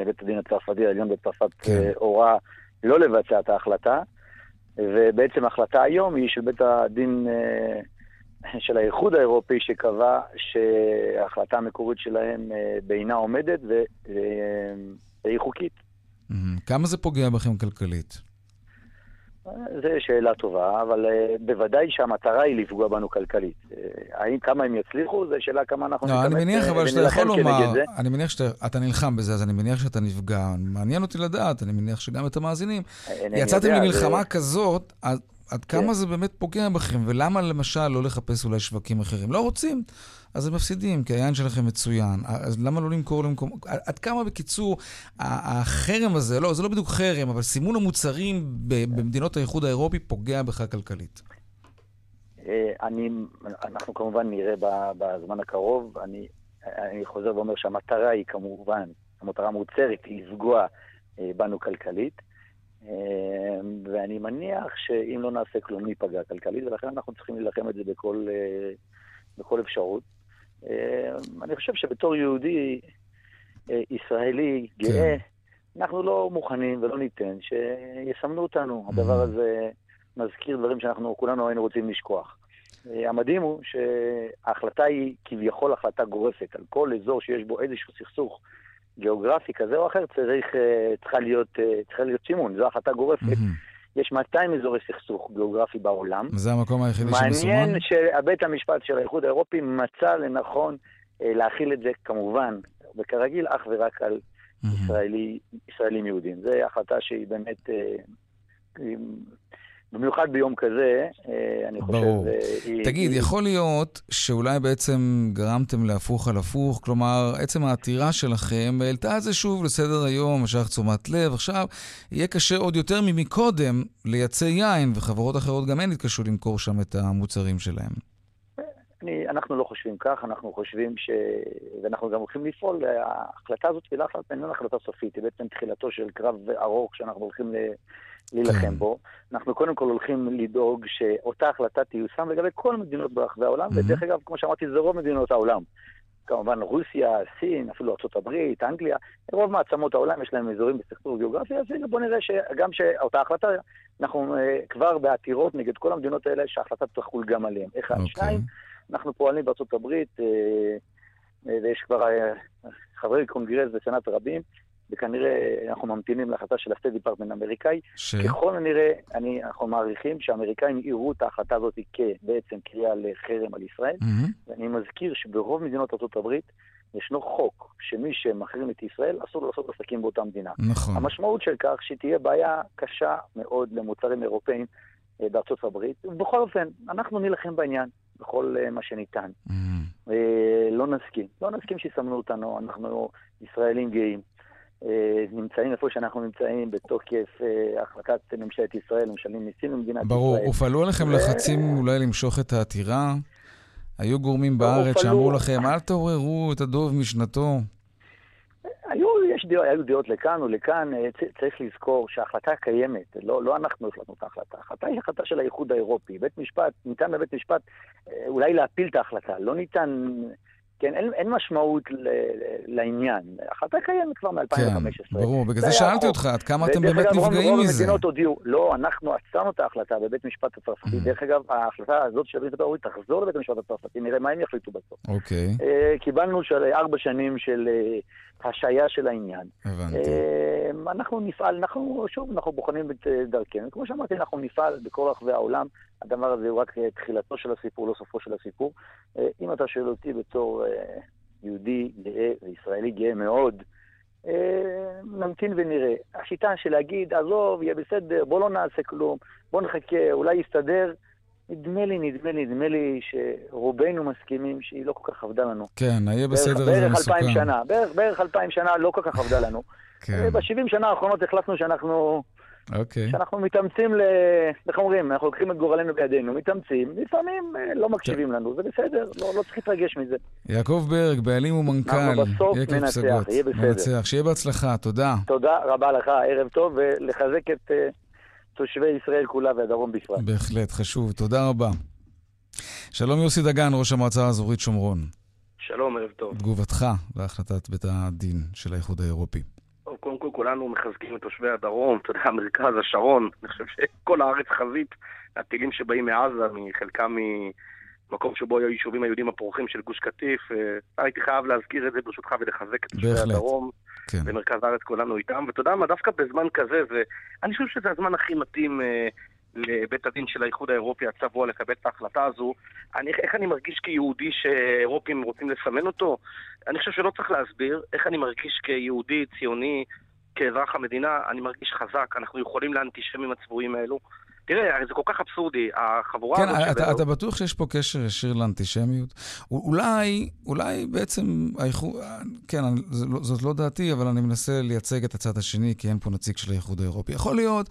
בית הדין הצרפתי העליון בצרפת כן. הורה לא לבצע את ההחלטה, ובעצם ההחלטה היום היא של בית הדין אה, של האיחוד האירופי, שקבע שההחלטה המקורית שלהם אה, בעינה עומדת והיא חוקית. כמה זה פוגע בכם כלכלית? זו שאלה טובה, אבל uh, בוודאי שהמטרה היא לפגוע בנו כלכלית. Uh, האם כמה הם יצליחו, זו שאלה כמה אנחנו לא, אני מניח אבל שאתה יכול לומר, אני מניח שאתה נלחם בזה, אז אני מניח שאתה נפגע. מעניין אותי לדעת, אני מניח שגם את המאזינים. יצאתם למלחמה זה... כזאת, עד כמה כן. זה באמת פוגע בכם, ולמה למשל לא לחפש אולי שווקים אחרים? לא רוצים. אז הם מפסידים, כי היין שלכם מצוין. אז למה לא למכור למקום... עד כמה, בקיצור, החרם הזה, לא, זה לא בדיוק חרם, אבל סימון המוצרים במדינות האיחוד האירופי פוגע בך כלכלית. אה, אני, אנחנו כמובן נראה בזמן הקרוב. אני, אני חוזר ואומר שהמטרה היא כמובן, המטרה המוצרת היא לפגוע אה, בנו כלכלית. אה, ואני מניח שאם לא נעשה כלום ניפגע כלכלית, ולכן אנחנו צריכים להילחם את זה בכל, בכל אפשרות. אה, אני חושב שבתור יהודי אה, ישראלי גאה, כן. אנחנו לא מוכנים ולא ניתן שיסמנו אותנו. Mm-hmm. הדבר הזה מזכיר דברים שאנחנו כולנו היינו רוצים לשכוח. אה, המדהים הוא שההחלטה היא כביכול החלטה גורפת. על כל אזור שיש בו איזשהו סכסוך גיאוגרפי כזה או אחר, צריך, צריכה להיות, צריכה להיות סימון. זו החלטה גורפת. Mm-hmm. יש 200 אזורי סכסוך גיאוגרפי בעולם. זה המקום היחידי שמסומן? מעניין שבית המשפט של האיחוד האירופי מצא לנכון אה, להכיל את זה, כמובן, וכרגיל, אך ורק על mm-hmm. ישראלי, ישראלים יהודים. זו החלטה שהיא באמת... במיוחד ביום כזה, אה, אני חושב... ברור. אה, היא, תגיד, היא... יכול להיות שאולי בעצם גרמתם להפוך על הפוך? כלומר, עצם העתירה שלכם העלתה את זה שוב לסדר היום, משך תשומת לב. עכשיו, יהיה קשה עוד יותר ממקודם לייצא יין, וחברות אחרות גם הן יתקשו למכור שם את המוצרים שלהם. אני, אנחנו לא חושבים כך, אנחנו חושבים ש... ואנחנו גם הולכים לפעול, ההחלטה הזאת היא לא החלטה סופית, היא בעצם תחילתו של קרב ארוך שאנחנו הולכים ל... להילחם כן. בו. אנחנו קודם כל הולכים לדאוג שאותה החלטה תיושם לגבי כל מדינות ברחבי העולם, mm-hmm. ודרך אגב, כמו שאמרתי, זה רוב מדינות העולם. כמובן רוסיה, סין, אפילו ארה"ב, אנגליה, רוב מעצמות העולם יש להם אזורים בסכסוך גיאוגרפי, אז הנה בוא נראה שגם שאותה החלטה, אנחנו uh, כבר בעתירות נגד כל המדינות האלה שההחלטה תחול גם עליהן. אחד, okay. אוקיי. שניים, אנחנו פועלים הברית, uh, uh, ויש כבר חברי קונגרס וסנאט רבים, וכנראה אנחנו ממתינים להחלטה של ה State Department האמריקאי. ש... ככל הנראה, אני, אנחנו מעריכים שהאמריקאים יראו את ההחלטה הזאת כבעצם קריאה לחרם על ישראל, mm-hmm. ואני מזכיר שברוב מדינות ארה"ב ישנו חוק שמי שמחרים את ישראל, אסור לעשות עסקים באותה מדינה. נכון. המשמעות של כך שתהיה בעיה קשה מאוד למוצרים אירופאים אה, בארצות הברית. ובכל אופן, אנחנו נילחם בעניין בכל uh, מה שניתן. Mm-hmm. לא נסכים. לא נסכים שיסמנו אותנו, אנחנו ישראלים גאים. אה, נמצאים איפה שאנחנו נמצאים בתוקף אה, החלטת ממשלת ישראל, משלמים מיסים במדינת ברור, ישראל. הופעלו עליכם ו- לחצים אולי למשוך את העתירה? היו גורמים בארץ הופעלו- שאמרו לכם, אל תעוררו את הדוב משנתו. היו, יש דעות, היו דעות לכאן ולכאן, אה, צריך לזכור שההחלטה קיימת, לא, לא אנחנו החלטנו את ההחלטה, ההחלטה היא החלטה של האיחוד האירופי. בית משפט, ניתן בבית משפט אולי להפיל את ההחלטה, לא ניתן, כן, אין, אין משמעות ל, לעניין. ההחלטה קיימת כבר מ-2015. כן, ברור, בגלל זה שאלתי. אותך, עד כמה אתם באמת אגב, רוב- נפגעים רוב מזה. המדינות הודיעו, לא, אנחנו עצרנו את ההחלטה בבית המשפט הצרפתי. Mm. דרך אגב, ההחלטה הזאת של האירופי תחזור לבית המשפט הצרפתי, נראה מה הם יחליטו בסוף. אוקיי, אה, קיבלנו של ארבע שנים של אה, השעיה של העניין. הבנתי. אה, אנחנו נפעל, אנחנו, שוב, אנחנו בוחנים את אה, דרכנו. כמו שאמרתי, אנחנו נפעל בכל רחבי העולם. הדבר הזה הוא רק אה, תחילתו של הסיפור, לא סופו של הסיפור. אה, אם אתה שואל אותי בתור יהודי גאה וישראלי גאה מאוד, נמתין ונראה. השיטה של להגיד, עזוב, יהיה בסדר, בוא לא נעשה כלום, בוא נחכה, אולי יסתדר, נדמה לי, נדמה לי, נדמה לי שרובנו מסכימים שהיא לא כל כך עבדה לנו. כן, היה בסדר, זה בערך אלפיים מסוכן. שנה, בערך, בערך אלפיים שנה לא כל כך עבדה לנו. כן, ב-70 שנה האחרונות החלטנו שאנחנו, אוקיי. שאנחנו מתאמצים ל... איך אומרים? אנחנו לוקחים את גורלנו בידינו, מתאמצים, לפעמים אה, לא מקשיבים לנו, זה בסדר, לא, לא צריך להתרגש מזה. יעקב ברג, בעלים ומנכ"ל, אנחנו בסוף יקב ננצח, פסגות. יהיה בסדר. מנצח, שיהיה בהצלחה, תודה. תודה רבה לך, ערב טוב, ולחזק את אה, תושבי ישראל כולה והדרום בפרט. בהחלט, חשוב, תודה רבה. שלום יוסי דגן, ראש המועצה האזורית שומרון. שלום, ערב טוב. תגובתך להחלטת בית הדין של האיחוד האירופי. קודם כל, כולנו מחזקים את תושבי הדרום, אתה יודע, המרכז, השרון. אני חושב שכל הארץ חזית, הטילים שבאים מעזה, מחלקם ממקום שבו היו היישובים היהודים הפורחים של גוש קטיף. אה, הייתי חייב להזכיר את זה ברשותך ולחזק את תושבי בהחלט. כן. במרכז הארץ כולנו איתם. ואתה יודע מה, דווקא בזמן כזה, זה, אני חושב שזה הזמן הכי מתאים אה, לבית הדין של האיחוד האירופי הצבוע לקבל את ההחלטה הזו. אני, איך אני מרגיש כיהודי שאירופים רוצים לסמן אותו? אני חושב שלא צריך להסביר. איך אני מרגיש כיהודי, ציוני, כאזרח המדינה, אני מרגיש חזק. אנחנו יכולים לאנטישמים הצבועים האלו. תראה, זה כל כך אבסורדי, החבורה כן, הזאת אתה, שבאו- אתה בטוח שיש פה קשר ישיר לאנטישמיות? אולי, אולי בעצם האיחוד, כן, אני- זו לא- זאת לא דעתי, אבל אני מנסה לייצג את הצד השני, כי אין פה נציג של האיחוד האירופי. יכול להיות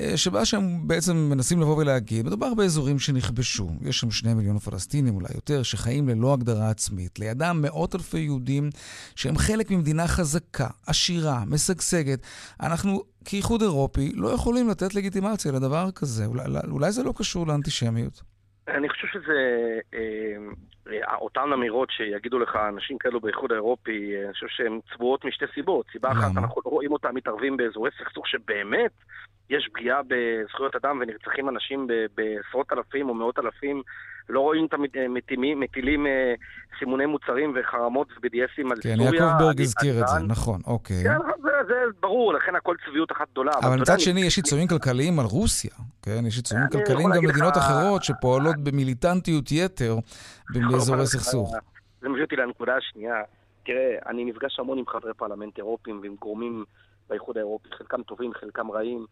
אה, שמה שהם בעצם מנסים לבוא ולהגיד, מדובר באזורים שנכבשו. יש שם שני מיליון פלסטינים, אולי יותר, שחיים ללא הגדרה עצמית. לידם מאות אלפי יהודים שהם חלק ממדינה חזקה, עשירה, משגשגת. אנחנו... כאיחוד אירופי לא יכולים לתת לגיטימציה לדבר כזה. אולי, אולי זה לא קשור לאנטישמיות. אני חושב שזה, אה, אה, אותן אמירות שיגידו לך אנשים כאלו באיחוד האירופי, אה, אני חושב שהן צבועות משתי סיבות. סיבה אחת, למה? אנחנו לא רואים אותם מתערבים באזורי סכסוך שבאמת יש פגיעה בזכויות אדם ונרצחים אנשים בעשרות אלפים או מאות אלפים. לא רואים אותם מת- מטילים, מטילים אה, סימוני מוצרים וחרמות ו-BDSים על כן, סוריה. יעקב ברג הזכיר את זה. נכון, אוקיי. כן, זה, זה ברור, לכן הכל צביעות אחת גדולה. אבל מצד שני, יש עיצומים כלכליים על רוסיה, כן? יש עיצומים כלכליים גם במדינות אחרות שפועלות במיליטנטיות יתר באזורי סכסוך. זה מביא אותי לנקודה השנייה. תראה, אני נפגש המון עם חברי פרלמנט אירופים ועם גורמים באיחוד האירופי, חלקם טובים, חלקם רעים.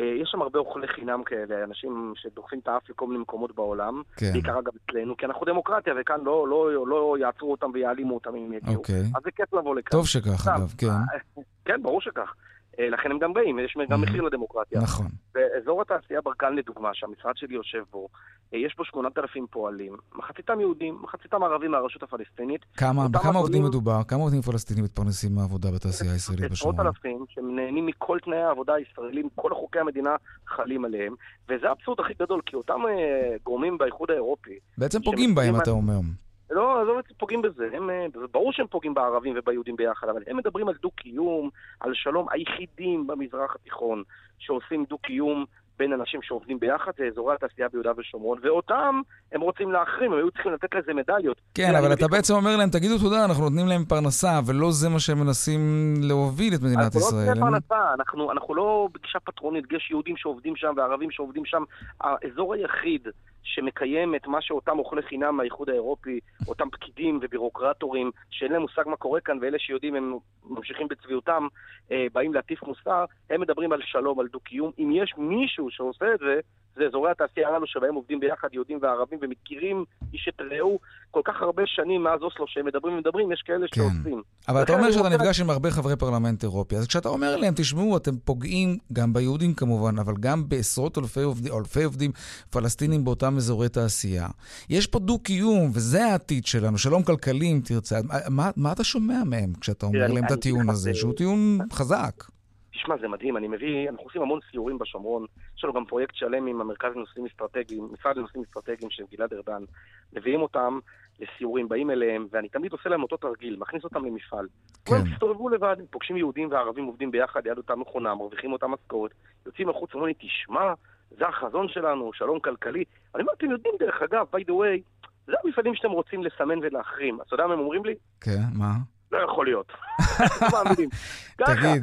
אה, יש שם הרבה אוכלי חינם כאלה, אנשים שדוחפים את האף לכל מיני מקומות בעולם, כן. בעיקר אגב אצלנו, כי אנחנו דמוקרטיה, וכאן לא, לא, לא יעצרו אותם ויעלימו אותם אם יגיעו. אוקיי. אז זה כיף לבוא לכאן. טוב שכך. אגב, כן. כן, ברור שכך. אה, לכן הם גם באים, יש גם מחיר לדמוקרטיה. נכון. באזור התעשייה ברקן לדוגמה, שהמשרד שלי יושב בו, אה, יש בו 8,000 פועלים, מחציתם יהודים, מחציתם ערבים מהרשות הפלסטינית. כמה, בכמה עובדים אדונים- מדובר? כמה עובדים פלסטינים מתפרנסים מהעבודה בתעשייה הישראלית עשרות בשומרון? אלפים שהם נהנים מכל תנאי העבודה הישראלים, כל חוקי המדינה חלים עליהם, וזה האבסורד הכי גדול, כי אותם אה, גורמים באיחוד האירופי, בעצם פוגעים בהם, אתה אומר. לא, עזוב את זה, פוגעים בזה, הם, אה, ברור שהם פוגעים בערבים וביהודים ביחד, אבל הם מדברים על דו-קיום, על שלום, היחידים במזרח התיכון שעושים דו-קיום בין אנשים שעובדים ביחד, זה אזורי התעשייה ביהודה ושומרון, ואותם הם רוצים להחרים, הם היו צריכים לתת לזה מדליות. כן, אבל אתה בעצם אומר להם, תגידו תודה, אנחנו נותנים להם פרנסה, ולא זה מה שהם מנסים להוביל את מדינת אנחנו לא ישראל. נותנים פרנסה, אנחנו, אנחנו לא בגישה פטרונית, יש יהודים שעובדים שם וערבים שעובדים שם. האזור היחיד שמקיים את מה שאותם אוכלי חינם מהאיחוד האירופי, אותם פקידים ובירוקרטורים, שאין להם מושג מה קורה כאן, ואלה שיודעים הם ממשיכים בצביעותם, אה, באים להטיף מוסר, הם מדברים על שלום, על דו-קיום. אם יש מישהו שעושה את זה, זה אזורי התעשייה הללו שבהם עובדים ביחד יהודים וערבים ומכירים איש את רעהו כל כך הרבה שנים מאז אוסלו שהם מדברים ומדברים, יש כאלה כן. שעושים. אבל אתה אומר שאתה רוצה- נפגש עם הרבה חברי פרלמנט אירופי, אז כשאתה אומר להם, תשמעו, אתם פוגעים גם ביהודים כמובן, אבל גם בעשרות אלפי עובדים, אלפי עובדים פלסטינים באותם אזורי תעשייה. יש פה דו-קיום, וזה העתיד שלנו, שלום כלכלי אם תרצה. מה, מה, אתה שומע מהם כשאתה אומר תראה, אני- להם את הטיעון הזה, זה- שהוא טיעון חזק? תשמע, זה מדהים, אני מביא, אנחנו עושים המון סיורים בשומרון, יש לנו גם פרויקט שלם עם המרכז לנושאים אסטרטגיים, משרד לנושאים אסטרטגיים של גלעד ארדן, מביאים אותם לסיורים, באים אליהם, ואני תמיד עושה להם אותו תרגיל, מכניס אותם למפעל. כן. הם הסתובבו לבד, פוגשים יהודים וערבים עובדים ביחד ליד אותה מכונה, מרוויחים אותה משכורת, יוצאים החוצה, אומרים לי, תשמע, זה החזון שלנו, שלום כלכלי. אני אומר, אתם יודעים, דרך אגב, by the way, זה המפעלים שאתם רוצים לסמן ולהחרים. אז אתה יודע מה הם אומרים לי? כן, מה? לא יכול להיות. לא מאמינים. תגיד,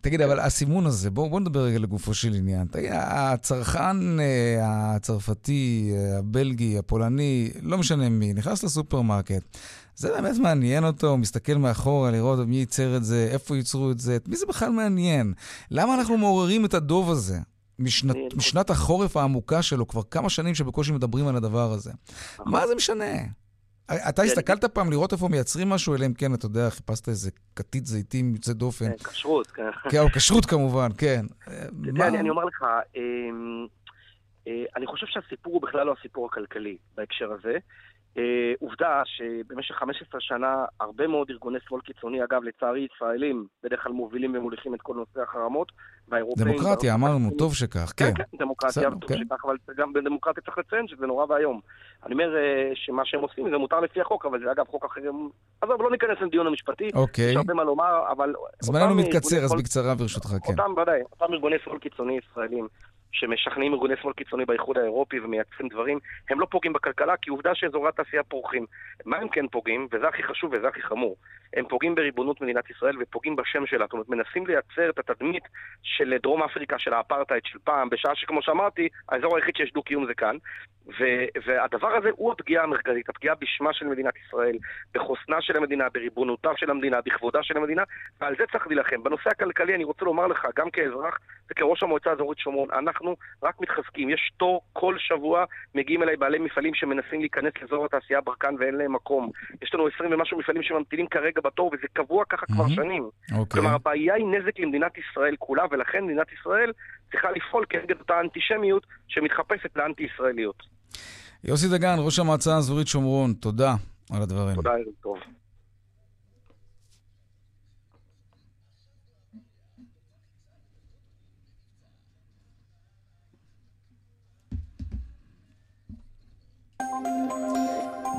תגיד, אבל הסימון הזה, בואו בוא נדבר רגע לגופו של עניין. תגיד, הצרכן אה, הצרפתי, אה, הבלגי, הפולני, לא משנה מי, נכנס לסופרמרקט, זה באמת מעניין אותו, הוא מסתכל מאחורה לראות מי ייצר את זה, איפה ייצרו את זה, את מי זה בכלל מעניין? למה אנחנו מעוררים את הדוב הזה? משנת, משנת החורף העמוקה שלו, כבר כמה שנים שבקושי מדברים על הדבר הזה. מה זה משנה? אתה. הסתכלת פעם לראות איפה מייצרים משהו, אלא אם כן, אתה יודע, חיפשת איזה כתית זיתים יוצא דופן. כן, כשרות, כן. כן, או כשרות כמובן, כן. אה, אתה מה- יודע, אני, אני אומר לך, אמ, אה, אני חושב שהסיפור הוא בכלל לא הסיפור הכלכלי בהקשר הזה. אה, עובדה שבמשך 15 שנה הרבה מאוד ארגוני שמאל קיצוני, אגב, לצערי ישראלים, בדרך כלל מובילים ומוליכים את כל נושא החרמות, והאירופאים... דמוקרטיה, אמרנו, טוב שכך, כן. כן, כן, דמוקרטיה, טוב כן. שכך, אבל גם בדמוקרטיה צריך לציין שזה נורא ואיום. אני אומר אה, שמה שהם עושים זה מותר לפי החוק, אבל זה אגב חוק אחר. עזוב, לא ניכנס לדיון המשפטי, אוקיי. יש הרבה מה לומר, אבל... זמננו מתקצר, אז בקצרה ברשותך, כן. אותם, ודאי, אותם ארגוני שמאל קיצוני ישראלים שמשכנעים ארגוני שמאל קיצוני באיחוד האירופי ומייצרים דברים, הם לא פוגעים בכלכלה, כי עובדה שאזורי התעשייה פורחים. מה הם כן פוגעים, וזה הכי חשוב וזה הכי חמור, הם פוגעים בריבונות מדינת ישראל ופוגעים בשם שלה. זאת אומרת, מנסים לייצר את התדמית של דרום אפריקה, של האפרטהייד של פעם, בשעה שכמו שאמרתי, האזור היחיד שיש דו-קיום זה כאן. ו- והדבר הזה הוא הפגיעה המרכזית, הפגיעה בשמה של מדינת ישראל, בחוסנה של המדינה, בריבונותה של המדינה, בכבודה של המדינה, ועל זה צריך להילחם. בנושא הכלכלי אני רוצה לומר לך, גם כאזרח וכראש המועצה האזורית שומרון, אנחנו רק מתחזקים. יש תור כל שבוע, מגיעים אליי בעלי מפעלים שמנסים להיכנס לאזור התעשייה ברקן ואין להם מקום. יש לנו 20 ומשהו מפעלים שממתינים כרגע בתור, וזה קבוע ככה כבר מהמם. שנים. אוקיי. כלומר, הבעיה היא נזק למדינת ישראל כולה, ולכן מדינת ישראל צריכה לפעול כנגד אותה אנטישמיות שמתחפשת לאנטי-ישראליות. יוסי דגן, ראש המועצה האזורית שומרון, תודה על הדברים. תודה, ערב טוב.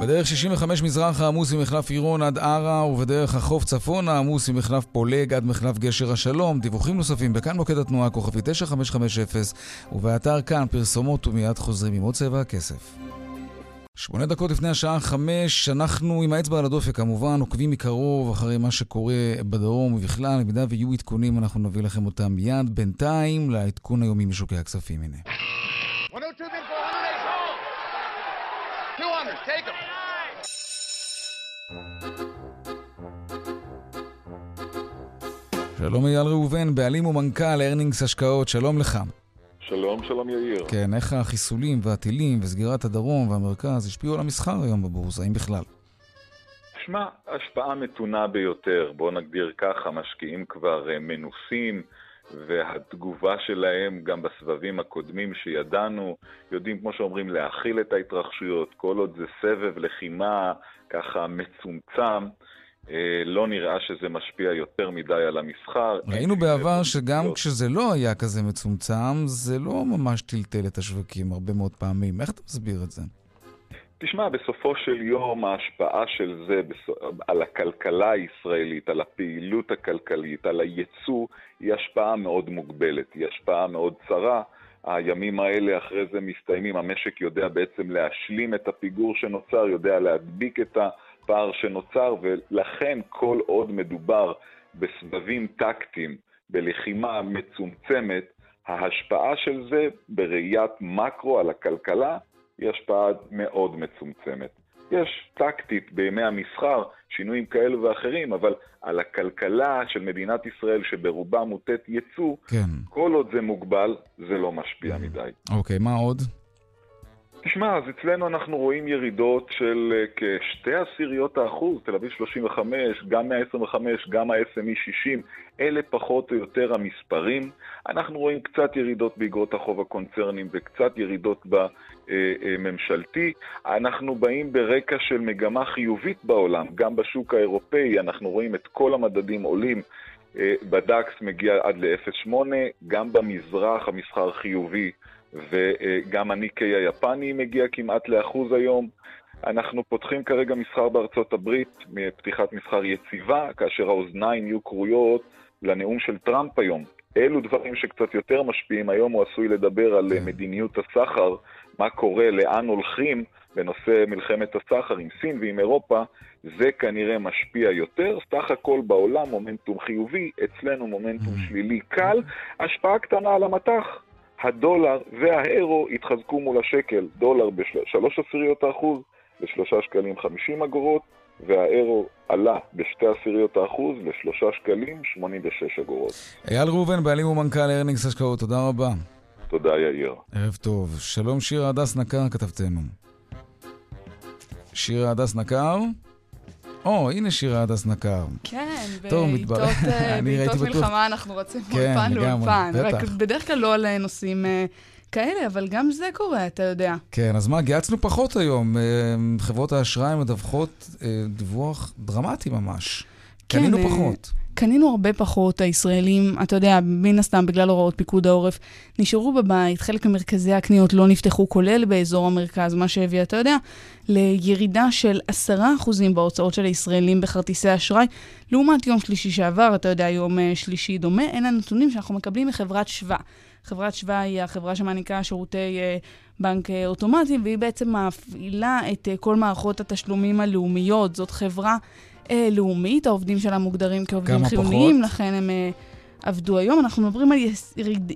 בדרך 65 מזרחה עמוס ממחלף עירון עד ערה, ובדרך החוף צפונה עמוס ממחלף פולג עד מחלף גשר השלום. דיווחים נוספים בכאן מוקד התנועה, כוכבי 9550, ובאתר כאן פרסומות ומיד חוזרים עם עוד צבע הכסף. שמונה דקות לפני השעה חמש, אנחנו עם האצבע על הדופק כמובן, עוקבים מקרוב אחרי מה שקורה בדרום ובכלל, במידה ויהיו עדכונים אנחנו נביא לכם אותם מיד. בינתיים, לעדכון היומי משוקי הכספים, הנה. 200, take 'em. שלום אייל ראובן, בעלים ומנכ"ל ארנינגס השקעות, שלום לך. שלום, שלום יאיר. כן, איך החיסולים והטילים וסגירת הדרום והמרכז השפיעו על המסחר היום בבורסה, אם בכלל? שמע, השפעה מתונה ביותר, בואו נגדיר ככה, משקיעים כבר אה, מנוסים, והתגובה שלהם גם בסבבים הקודמים שידענו, יודעים, כמו שאומרים, להכיל את ההתרחשויות, כל עוד זה סבב לחימה ככה מצומצם. אה, לא נראה שזה משפיע יותר מדי על המסחר. ראינו בעבר שגם כשזה לא היה כזה מצומצם, זה לא ממש טלטל את השווקים הרבה מאוד פעמים. איך אתה מסביר את זה? תשמע, בסופו של יום ההשפעה של זה על הכלכלה הישראלית, על הפעילות הכלכלית, על הייצוא, היא השפעה מאוד מוגבלת, היא השפעה מאוד צרה. הימים האלה אחרי זה מסתיימים, המשק יודע בעצם להשלים את הפיגור שנוצר, יודע להדביק את הפער שנוצר, ולכן כל עוד מדובר בסבבים טקטיים, בלחימה מצומצמת, ההשפעה של זה בראיית מקרו על הכלכלה היא השפעה מאוד מצומצמת. יש טקטית בימי המסחר שינויים כאלו ואחרים, אבל על הכלכלה של מדינת ישראל, שברובה מוטט ייצוא, כן. כל עוד זה מוגבל, זה לא משפיע מדי. אוקיי, מה עוד? תשמע, אז אצלנו אנחנו רואים ירידות של אה, כשתי עשיריות האחוז, תל אביב 35, גם 125, גם ה-SME 60, אלה פחות או יותר המספרים. אנחנו רואים קצת ירידות באגרות החוב הקונצרניים וקצת ירידות בממשלתי. אנחנו באים ברקע של מגמה חיובית בעולם, גם בשוק האירופאי, אנחנו רואים את כל המדדים עולים. אה, בדקס מגיע עד ל-0.8, גם במזרח המסחר חיובי וגם הניקי היפני מגיע כמעט לאחוז היום. אנחנו פותחים כרגע מסחר בארצות הברית מפתיחת מסחר יציבה, כאשר האוזניים יהיו כרויות לנאום של טראמפ היום. אלו דברים שקצת יותר משפיעים. היום הוא עשוי לדבר על כן. מדיניות הסחר, מה קורה, לאן הולכים בנושא מלחמת הסחר עם סין ועם אירופה, זה כנראה משפיע יותר. סך הכל בעולם מומנטום חיובי, אצלנו מומנטום mm. שלילי קל, השפעה קטנה על המטח. הדולר והאירו התחזקו מול השקל, דולר בשלוש עשיריות האחוז לשלושה שקלים חמישים אגורות, והאירו עלה בשתי עשיריות האחוז לשלושה שקלים שמונים ושש אגורות. אייל ראובן, בעלים ומנכ"ל ארנינגס השקעות, תודה רבה. תודה, יאיר. ערב טוב. שלום שירה הדס נקר, כתבתנו. שירה הדס נקר? או, הנה שירה הדס נקר. כן, בעיתות מלחמה אנחנו רצים כן, מאולפן לאולפן. רק בדרך כלל לא על נושאים אה, כאלה, אבל גם זה קורה, אתה יודע. כן, אז מה, גיהצנו פחות היום. אה, חברות האשראי מדווחות אה, דיווח דרמטי ממש. כן, קנינו פחות. קנינו הרבה פחות, הישראלים, אתה יודע, מן הסתם, בגלל הוראות פיקוד העורף, נשארו בבית, חלק ממרכזי הקניות לא נפתחו, כולל באזור המרכז, מה שהביא, אתה יודע, לירידה של 10% בהוצאות של הישראלים בכרטיסי אשראי, לעומת יום שלישי שעבר, אתה יודע, יום אה, שלישי דומה, אלה הנתונים שאנחנו מקבלים מחברת שווה. חברת שווה היא החברה שמעניקה שירותי uh, בנק uh, אוטומטי, והיא בעצם מפעילה את uh, כל מערכות התשלומים הלאומיות. זאת חברה לאומית, העובדים שלה מוגדרים כעובדים חיוניים, לכן הם אה, עבדו היום. אנחנו מדברים על יריד,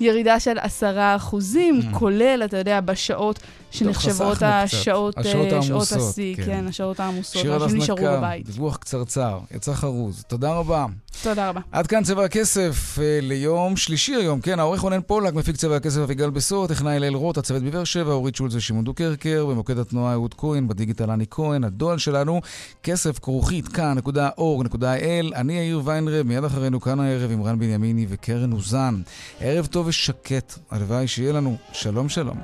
ירידה של עשרה אחוזים, mm. כולל, אתה יודע, בשעות שנחשבות השעות, השעות שעות השיא, כן. כן, השעות העמוסות, אנשים נשארו בבית. דיווח קצרצר, יצא חרוז. תודה רבה. תודה רבה. עד כאן צבע הכסף ליום שלישי היום, כן, העורך רונן פולק, מפיק צבע הכסף אביגל בשור, טכנאי אליל רוט, הצוות בבאר שבע, אורית שולץ ושמעון דוקרקר, במוקד התנועה אהוד כהן, בדיגיטל אני כהן, הדואל שלנו, כסף כרוכית כאן.org.il, אני יאיר ויינרב, מיד אחרינו כאן הערב עם רן בנימיני וקרן אוזן. ערב טוב ושקט, הלוואי שיהיה לנו שלום שלום.